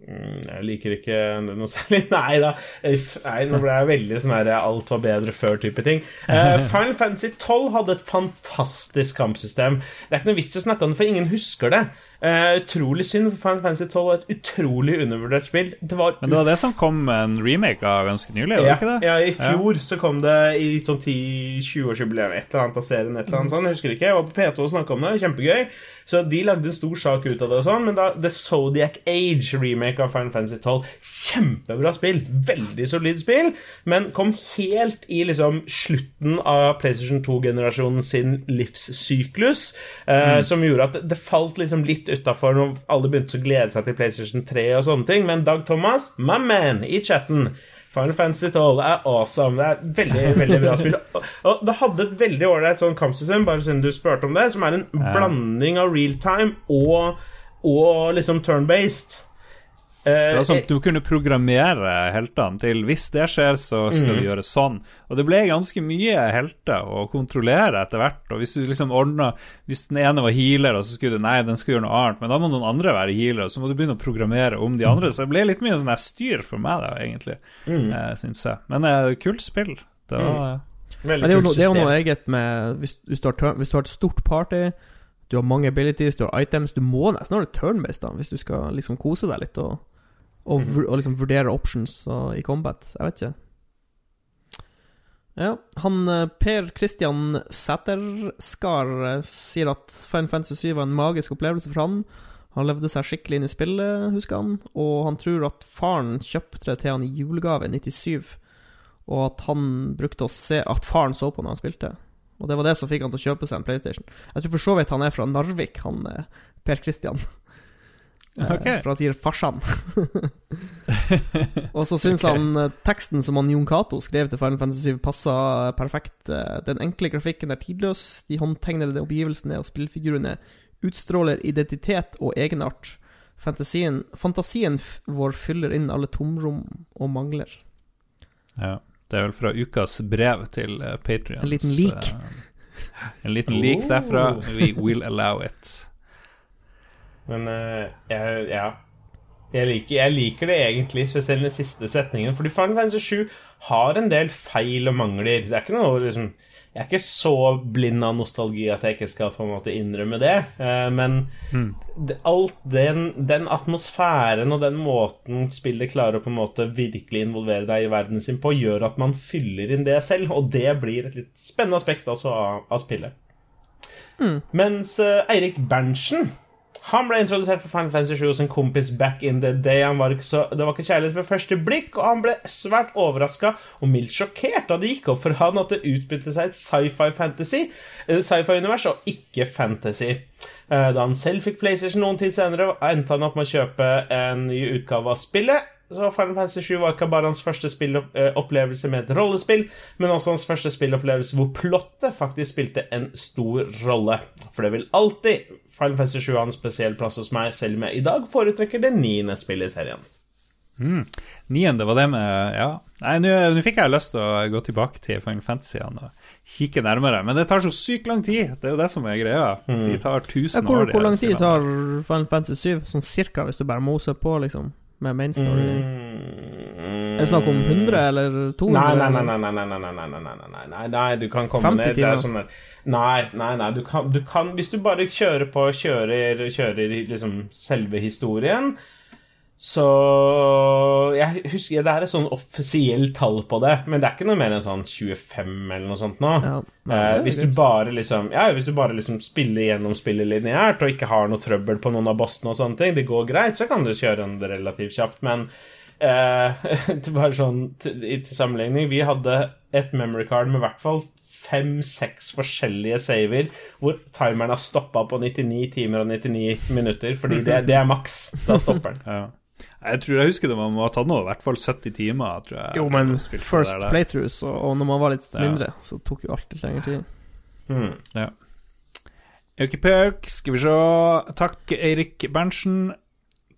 Mm, Jeg liker ikke det noe særlig. Nei da. Nei, nå ble jeg veldig sånn her alt var bedre før-type ting. Uh, Final Fantasy 12 hadde et fantastisk kampsystem. Det er ikke noe vits i å snakke om det, for ingen husker det. Eh, utrolig synd, for Final Fantasy 12 er et utrolig undervurdert spill. Det var Men det var det som kom en remake av ganske nylig, ja, ikke det? ja, i fjor så kom det i sånn 10-20-årsjubileum et eller annet av serien. et eller annet sånt, Jeg husker ikke, jeg var på P2 og snakka om det. Kjempegøy. Så de lagde en stor sak ut av det. og sånn Men da The Zodiac Age, remake av Final Fantasy 12, kjempebra spill. Veldig solid spill, men kom helt i liksom slutten av PlayStation 2-generasjonen sin livssyklus, eh, som gjorde at det falt liksom litt utafor når alle begynte å glede seg til PlayStation 3 og sånne ting. Men Dag Thomas, my man, i chatten Final Fantasy 12 er awesome. Det er veldig veldig bra spill. Og, det hadde et veldig ålreit sånn kampsystem, bare siden du spurte om det, som er en blanding av real time og, og liksom turn-based. Det var sånn Eh, at Du kunne programmere heltene til hvis det skjer, så skal du gjøre sånn. Og det ble ganske mye helter å kontrollere etter hvert. Og hvis du liksom ordna Hvis den ene var healer, og så skulle du Nei, den skal gjøre noe annet, men da må noen andre være healer, og så må du begynne å programmere om de andre. Så det ble litt mye sånn her styr for meg, da, egentlig, mm. syns jeg. Men eh, kult spill. Det var veldig Men det er jo, kult system det er jo noe eget med hvis, hvis, du har hvis du har et stort party, du har mange abilities, du har items Du må nesten ha det turn-based hvis du skal liksom kose deg litt og, og, og liksom vurdere options i combat. Jeg vet ikke. Ja, han eh, Per Christian Sæterskar eh, sier at Final Fantasy 7 var en magisk opplevelse for han. Han levde seg skikkelig inn i spillet, husker han, og han tror at faren kjøpte det til han i julegave i 97, og at han brukte å se at faren så på når han spilte. Og det var det som fikk han til å kjøpe seg en PlayStation. Jeg tror for så vidt han er fra Narvik, han eh, Per Christian. Eh, Ok. For han sier 'farsan'. og så syns han eh, teksten som han Jon Cato skrev til Final Fantasy 7, passa perfekt. Eh, Den enkle grafikken er tidløs, de håndtegnede omgivelsene og spillfigurene utstråler identitet og egenart. Fantasien, fantasien vår fyller inn alle tomrom og mangler. Ja. Det er vel fra ukas brev til Patrions. En liten lik. en liten lik derfra. We will allow it. Men eh, jeg, ja jeg liker, jeg liker det egentlig, spesielt den siste setningen. Fordi Final Fantasy 7 har en del feil og mangler. Det er ikke noe liksom Jeg er ikke så blind av nostalgi at jeg ikke skal på en måte innrømme det. eh, men mm. alt den, den atmosfæren og den måten spillet klarer å på en måte virkelig involvere deg i verden sin på, gjør at man fyller inn det selv, og det blir et litt spennende aspekt også av, av spillet. Mens eh, Eirik Berntsen han ble introdusert for Final Fantasy 7 hos en kompis back in the day. Var så, det var ikke kjærlighet ved første blikk, og han ble svært overraska og mildt sjokkert da det gikk opp for han at det utbytte seg et sci-fi fantasy, eh, sci-fi-univers, og ikke fantasy. Eh, Da han selv fikk PlayStation noen tid senere, endte han opp med å kjøpe en ny utgave av spillet. Så Final Fantasy 7 var ikke bare hans første spillopplevelse med et rollespill, men også hans første spillopplevelse hvor plottet faktisk spilte en stor rolle. For det vil alltid Final Fantasy 7 har en spesiell plass hos meg, selv om jeg i dag foretrekker det niende spillet i serien. Niende var det med Ja. Nei, nå fikk jeg lyst til å gå tilbake til Final Fantasy igjen og kikke nærmere, men det tar så sykt lang tid. Det er jo det som er greia. De tar Ja, tusen hvor, år. hvor lang tid tar Final Fantasy 7? Sånn cirka, hvis du bare moser på, liksom? med main story? Er det snakk om 100 eller 200? Nei, nei, nei. nei, nei, nei, nei, nei, nei, nei, nei du kan komme 50 ned timer. Sånn nei, nei, nei. Du kan, du kan, hvis du bare kjører på, kjører, kjører liksom selve historien, så jeg husker Det er et sånn offisielt tall på det, men det er ikke noe mer enn sånn 25 eller noe sånt nå. Ja, nei, Eh, hvis du bare liksom Ja, hvis du bare liksom spiller gjennom spillet lineært og ikke har noe trøbbel på noen av bossene og sånne ting, det går greit, så kan du kjøre den relativt kjapt, men eh, det var sånn til, i- til sammenligning Vi hadde et memory card med i hvert fall fem-seks forskjellige saver hvor timeren har stoppa på 99 timer og 99 minutter, fordi det, det er maks. Da stopper den. Ja. Jeg tror jeg husker det man må ha tatt noe, i hvert fall 70 timer. tror jeg Jo, men first der. playthroughs, og, og når man var litt Ja. mindre, så tok jo alt litt lengre tid. Mm. Ja. Økipøk, skal vi se. Takk, Eirik Berntsen.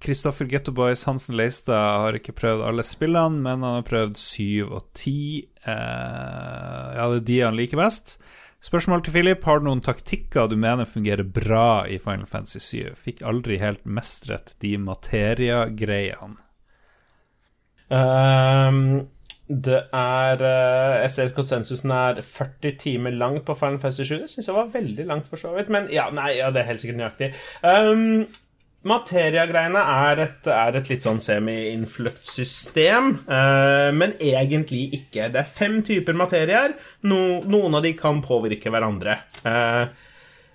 Kristoffer Gettoboys Hansen Leistad har ikke prøvd alle spillene, men han har prøvd syv og ti. Eh, ja, det er de han liker best. Spørsmål til Philip. Har du noen taktikker du mener fungerer bra i Final Fantasy 7? Fikk aldri helt mestret de materiagreiene. Um, det er eh, Jeg ser at konsensusen er 40 timer lang på Final Fantasy 7. Det syns jeg var veldig langt, for så vidt. Men ja, nei, ja, det er helt sikkert nøyaktig. Um, Materiagreiene er er et litt sånn semi-innfløkt system, eh, men egentlig ikke. Det er fem typer materier. No, noen av de kan påvirke hverandre. Eh,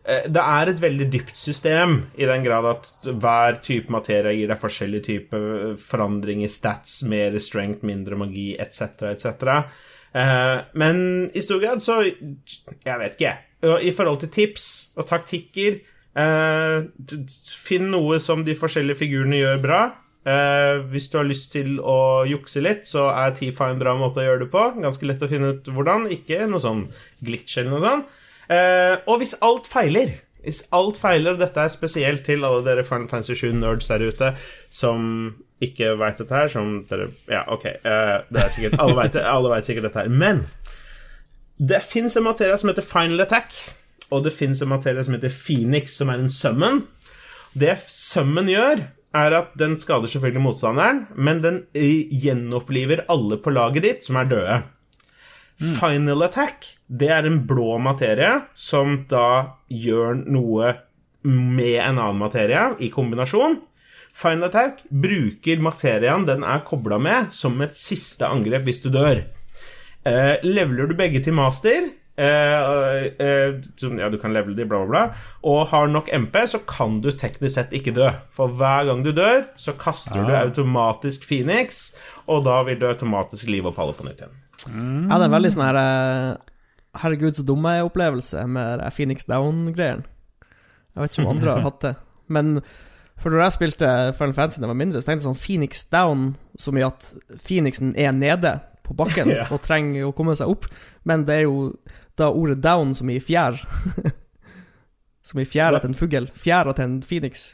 Eh, Det er et veldig dypt system, i den grad at hver type materie gir deg forskjellig type forandring i stats, mer strength, mindre magi, etc., etc. Eh, Men i stor grad så Jeg vet ikke, I forhold til tips og taktikker eh, Finn noe som de forskjellige figurene gjør bra. Eh, hvis du har lyst til å jukse litt, så er T-Fine en bra måte å gjøre det på. Ganske lett å finne ut hvordan. Ikke noe sånn glitch eller noe sånt. Eh, og hvis alt feiler Hvis alt feiler, og dette er spesielt til alle dere Final Fantasy 7-nerds der ute som ikke veit dette her, som dere Ja, ok, eh, det er sikkert Alle vet, sikkert dette her. Men det fins en materie som heter Final Attack, og det fins en materie som heter Phoenix, som er en summon. Det summon gjør, er at den skader selvfølgelig motstanderen, men den eh, gjenoppliver alle på laget ditt som er døde. Final Attack, det er en blå materie som da gjør noe med en annen materie i kombinasjon. Final Attack bruker materien den er kobla med, som et siste angrep hvis du dør. Eh, leveler du begge til master som, Ja, du kan levele de, bla, bla, bla. Og har nok MP, så kan du teknisk sett ikke dø. For hver gang du dør, så kaster du Ah. automatisk Phoenix, og da vil du automatisk live opp alle på nytt igjen. Mm. Ja, det en veldig sånn her eh, Herregud, så dumme opplevelse med det Phoenix Down-greien. Jeg vet ikke om andre har hatt det. Men for når jeg spilte Final Fantasy da jeg var mindre, så tenkte jeg sånn Phoenix Down så mye at Phoenixen er nede på bakken yeah. og trenger å komme seg opp. Men det er jo da ordet down som i fjær. som i fjæra til en fugl. Fjæra til en phoenix.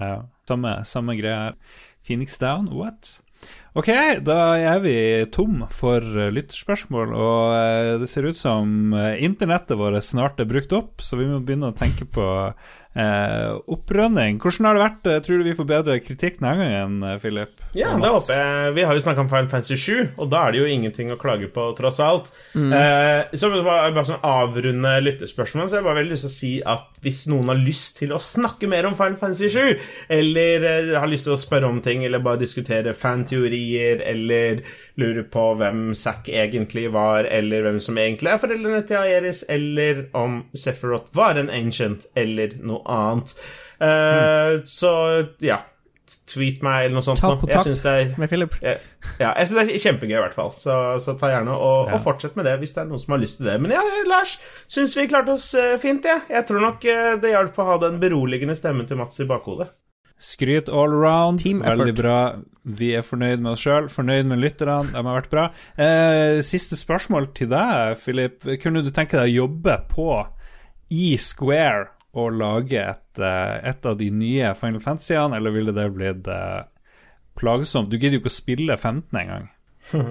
Ja, samme, samme greie her. Phoenix Down, what? Ok, da er vi tom for eh, lytterspørsmål, og eh, det ser ut som eh, internettet vårt snart er brukt opp, så vi må begynne å tenke på eh, opprønning. Hvordan har det vært? Eh, Tror du vi får bedre kritikk denne gangen, eh, Philip? Ja, det håper jeg. Vi har jo snakka om Final Fantasy 7, og da er det jo ingenting å klage på, tross alt. Eh, så bare, bare sånn avrunde lytterspørsmål, så jeg bare veldig lyst til å si at hvis noen har lyst til å snakke mer om Final Fantasy 7, eller eh, har lyst til å spørre om ting, eller bare diskutere fanteorier, eller lure på hvem Zack egentlig var, eller hvem som egentlig er foreldrene til Aeris, eller om Sephiroth var en ancient, eller noe annet. Eh, Så ja. Tweet meg, eller noe sånt. Ta kontakt er med Philip. ja, ja, jeg synes det er kjempegøy, i hvert fall. Så, så ta gjerne og, Ja. og fortsett med det hvis det er noen som har lyst til det. Men ja, Lars, syns vi klarte oss eh, fint, jeg. Jeg tror nok eh, det hjalp å ha den beroligende stemmen til Mats i bakhodet. Skryt all around. Team Veldig bra. Vi er fornøyd med oss sjøl, fornøyd med lytterne. De har vært bra. Eh, siste spørsmål til deg, Philip. Kunne du tenke deg å jobbe på i Square og lage et, eh, et av de nye Final Fantasyene, eller ville det blitt eh, plagsomt? Du gidder jo ikke å spille 15 engang. uh,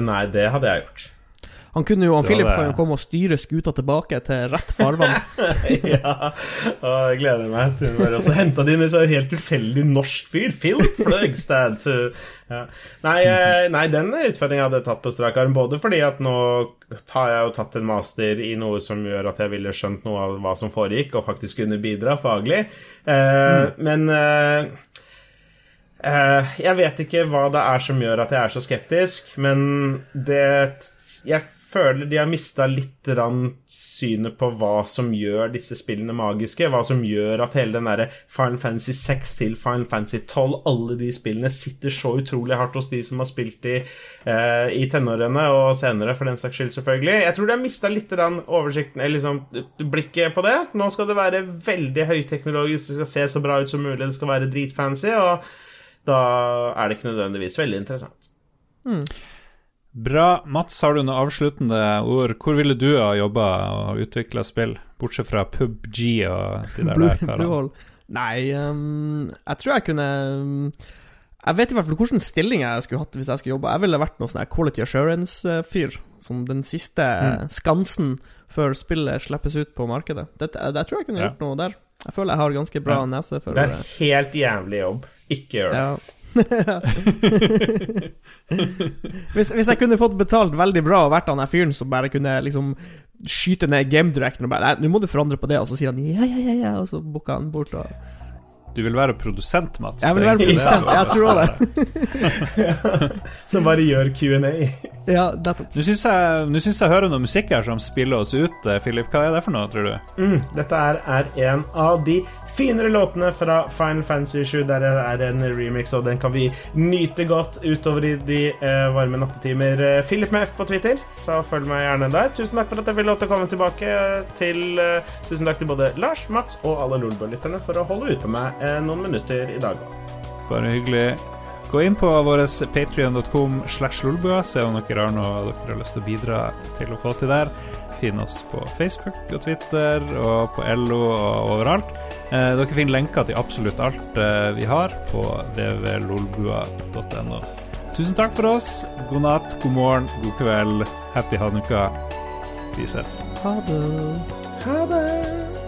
nei, det hadde jeg gjort. Han kunne jo, han Philip det. kan jo komme og styre skuta tilbake til rett farvann. ja, og jeg gleder meg til å være også henta inn en så helt tilfeldig norsk fyr. Philip Fløgstad. Ja. Nei, eh, nei, den utfordringen hadde jeg tatt på strak arm, både fordi at nå har jeg jo tatt en master i noe som gjør at jeg ville skjønt noe av hva som foregikk, og faktisk kunne bidra faglig. Eh, Men eh, eh, jeg vet ikke hva det er som gjør at jeg er så skeptisk, men det Jeg føler de har mista litt synet på hva som gjør disse spillene magiske. Hva som gjør at hele den derre Final Fantasy 6 til Final Fantasy 12, alle de spillene sitter så utrolig hardt hos de som har spilt de eh, i tenårene og senere, for den saks skyld, selvfølgelig. Jeg tror de har mista litt oversikten, eller liksom blikket på det. Nå skal det være veldig høyteknologisk, det skal se så bra ut som mulig, det skal være dritfancy, og da er det ikke nødvendigvis veldig interessant. Bra. Mats, har du noen avsluttende ord? Hvor ville du ha jobba og utvikla spill, bortsett fra PubG og de der, Blue, der karene? Nei, um, jeg tror jeg kunne um, Jeg vet i hvert fall hvilken stilling jeg skulle hatt hvis jeg skulle jobbe. Jeg ville vært noe sånn quality assurance-fyr. Som den siste Mm. skansen før spillet slippes ut på markedet. Det, jeg tror jeg kunne Ja. gjort noe der. Jeg føler jeg har ganske bra Ja. nese for Det er helt jævlig jobb. Ikke gjør det. ja. hvis, hvis jeg kunne fått betalt veldig bra og vært han der fyren som bare kunne liksom skyte ned game directoren og bare Nei, nå må du forandre på det, og så sier han ja, ja, ja, ja, og så booker han bort og Du vil være produsent, Mats? Jeg vil være produsent, jeg tror det. Som bare gjør Q&A. Ja, nettopp. Nå syns jeg, nå jeg hører noe musikk her som spiller oss ut, eh, Philip. Hva er det for noe, tror du? Mm, dette er, er en av de finere låtene fra Final Fantasy 7. Der er en remix, og den kan vi nyte godt utover i de uh, varme nattetimer. Eh, Philip med F på Twitter, så følg meg gjerne der. Tusen takk for at jeg fikk lov til å komme tilbake til uh, Tusen takk til både Lars, Mats og alle Lolbø-lytterne for å holde ut med meg noen minutter i dag. Bare hyggelig. Gå inn på vår patrion.com slash lolbua, se om dere har noe dere har lyst til å bidra til å få til der. Finn oss på Facebook og Twitter og på LO og overalt. Eh, dere finner lenker til absolutt alt eh, vi har på www.lolbua.no. Tusen takk for oss. God natt, god morgen, god kveld. Happy hanukka. Vi ses. Ha det. Ha det.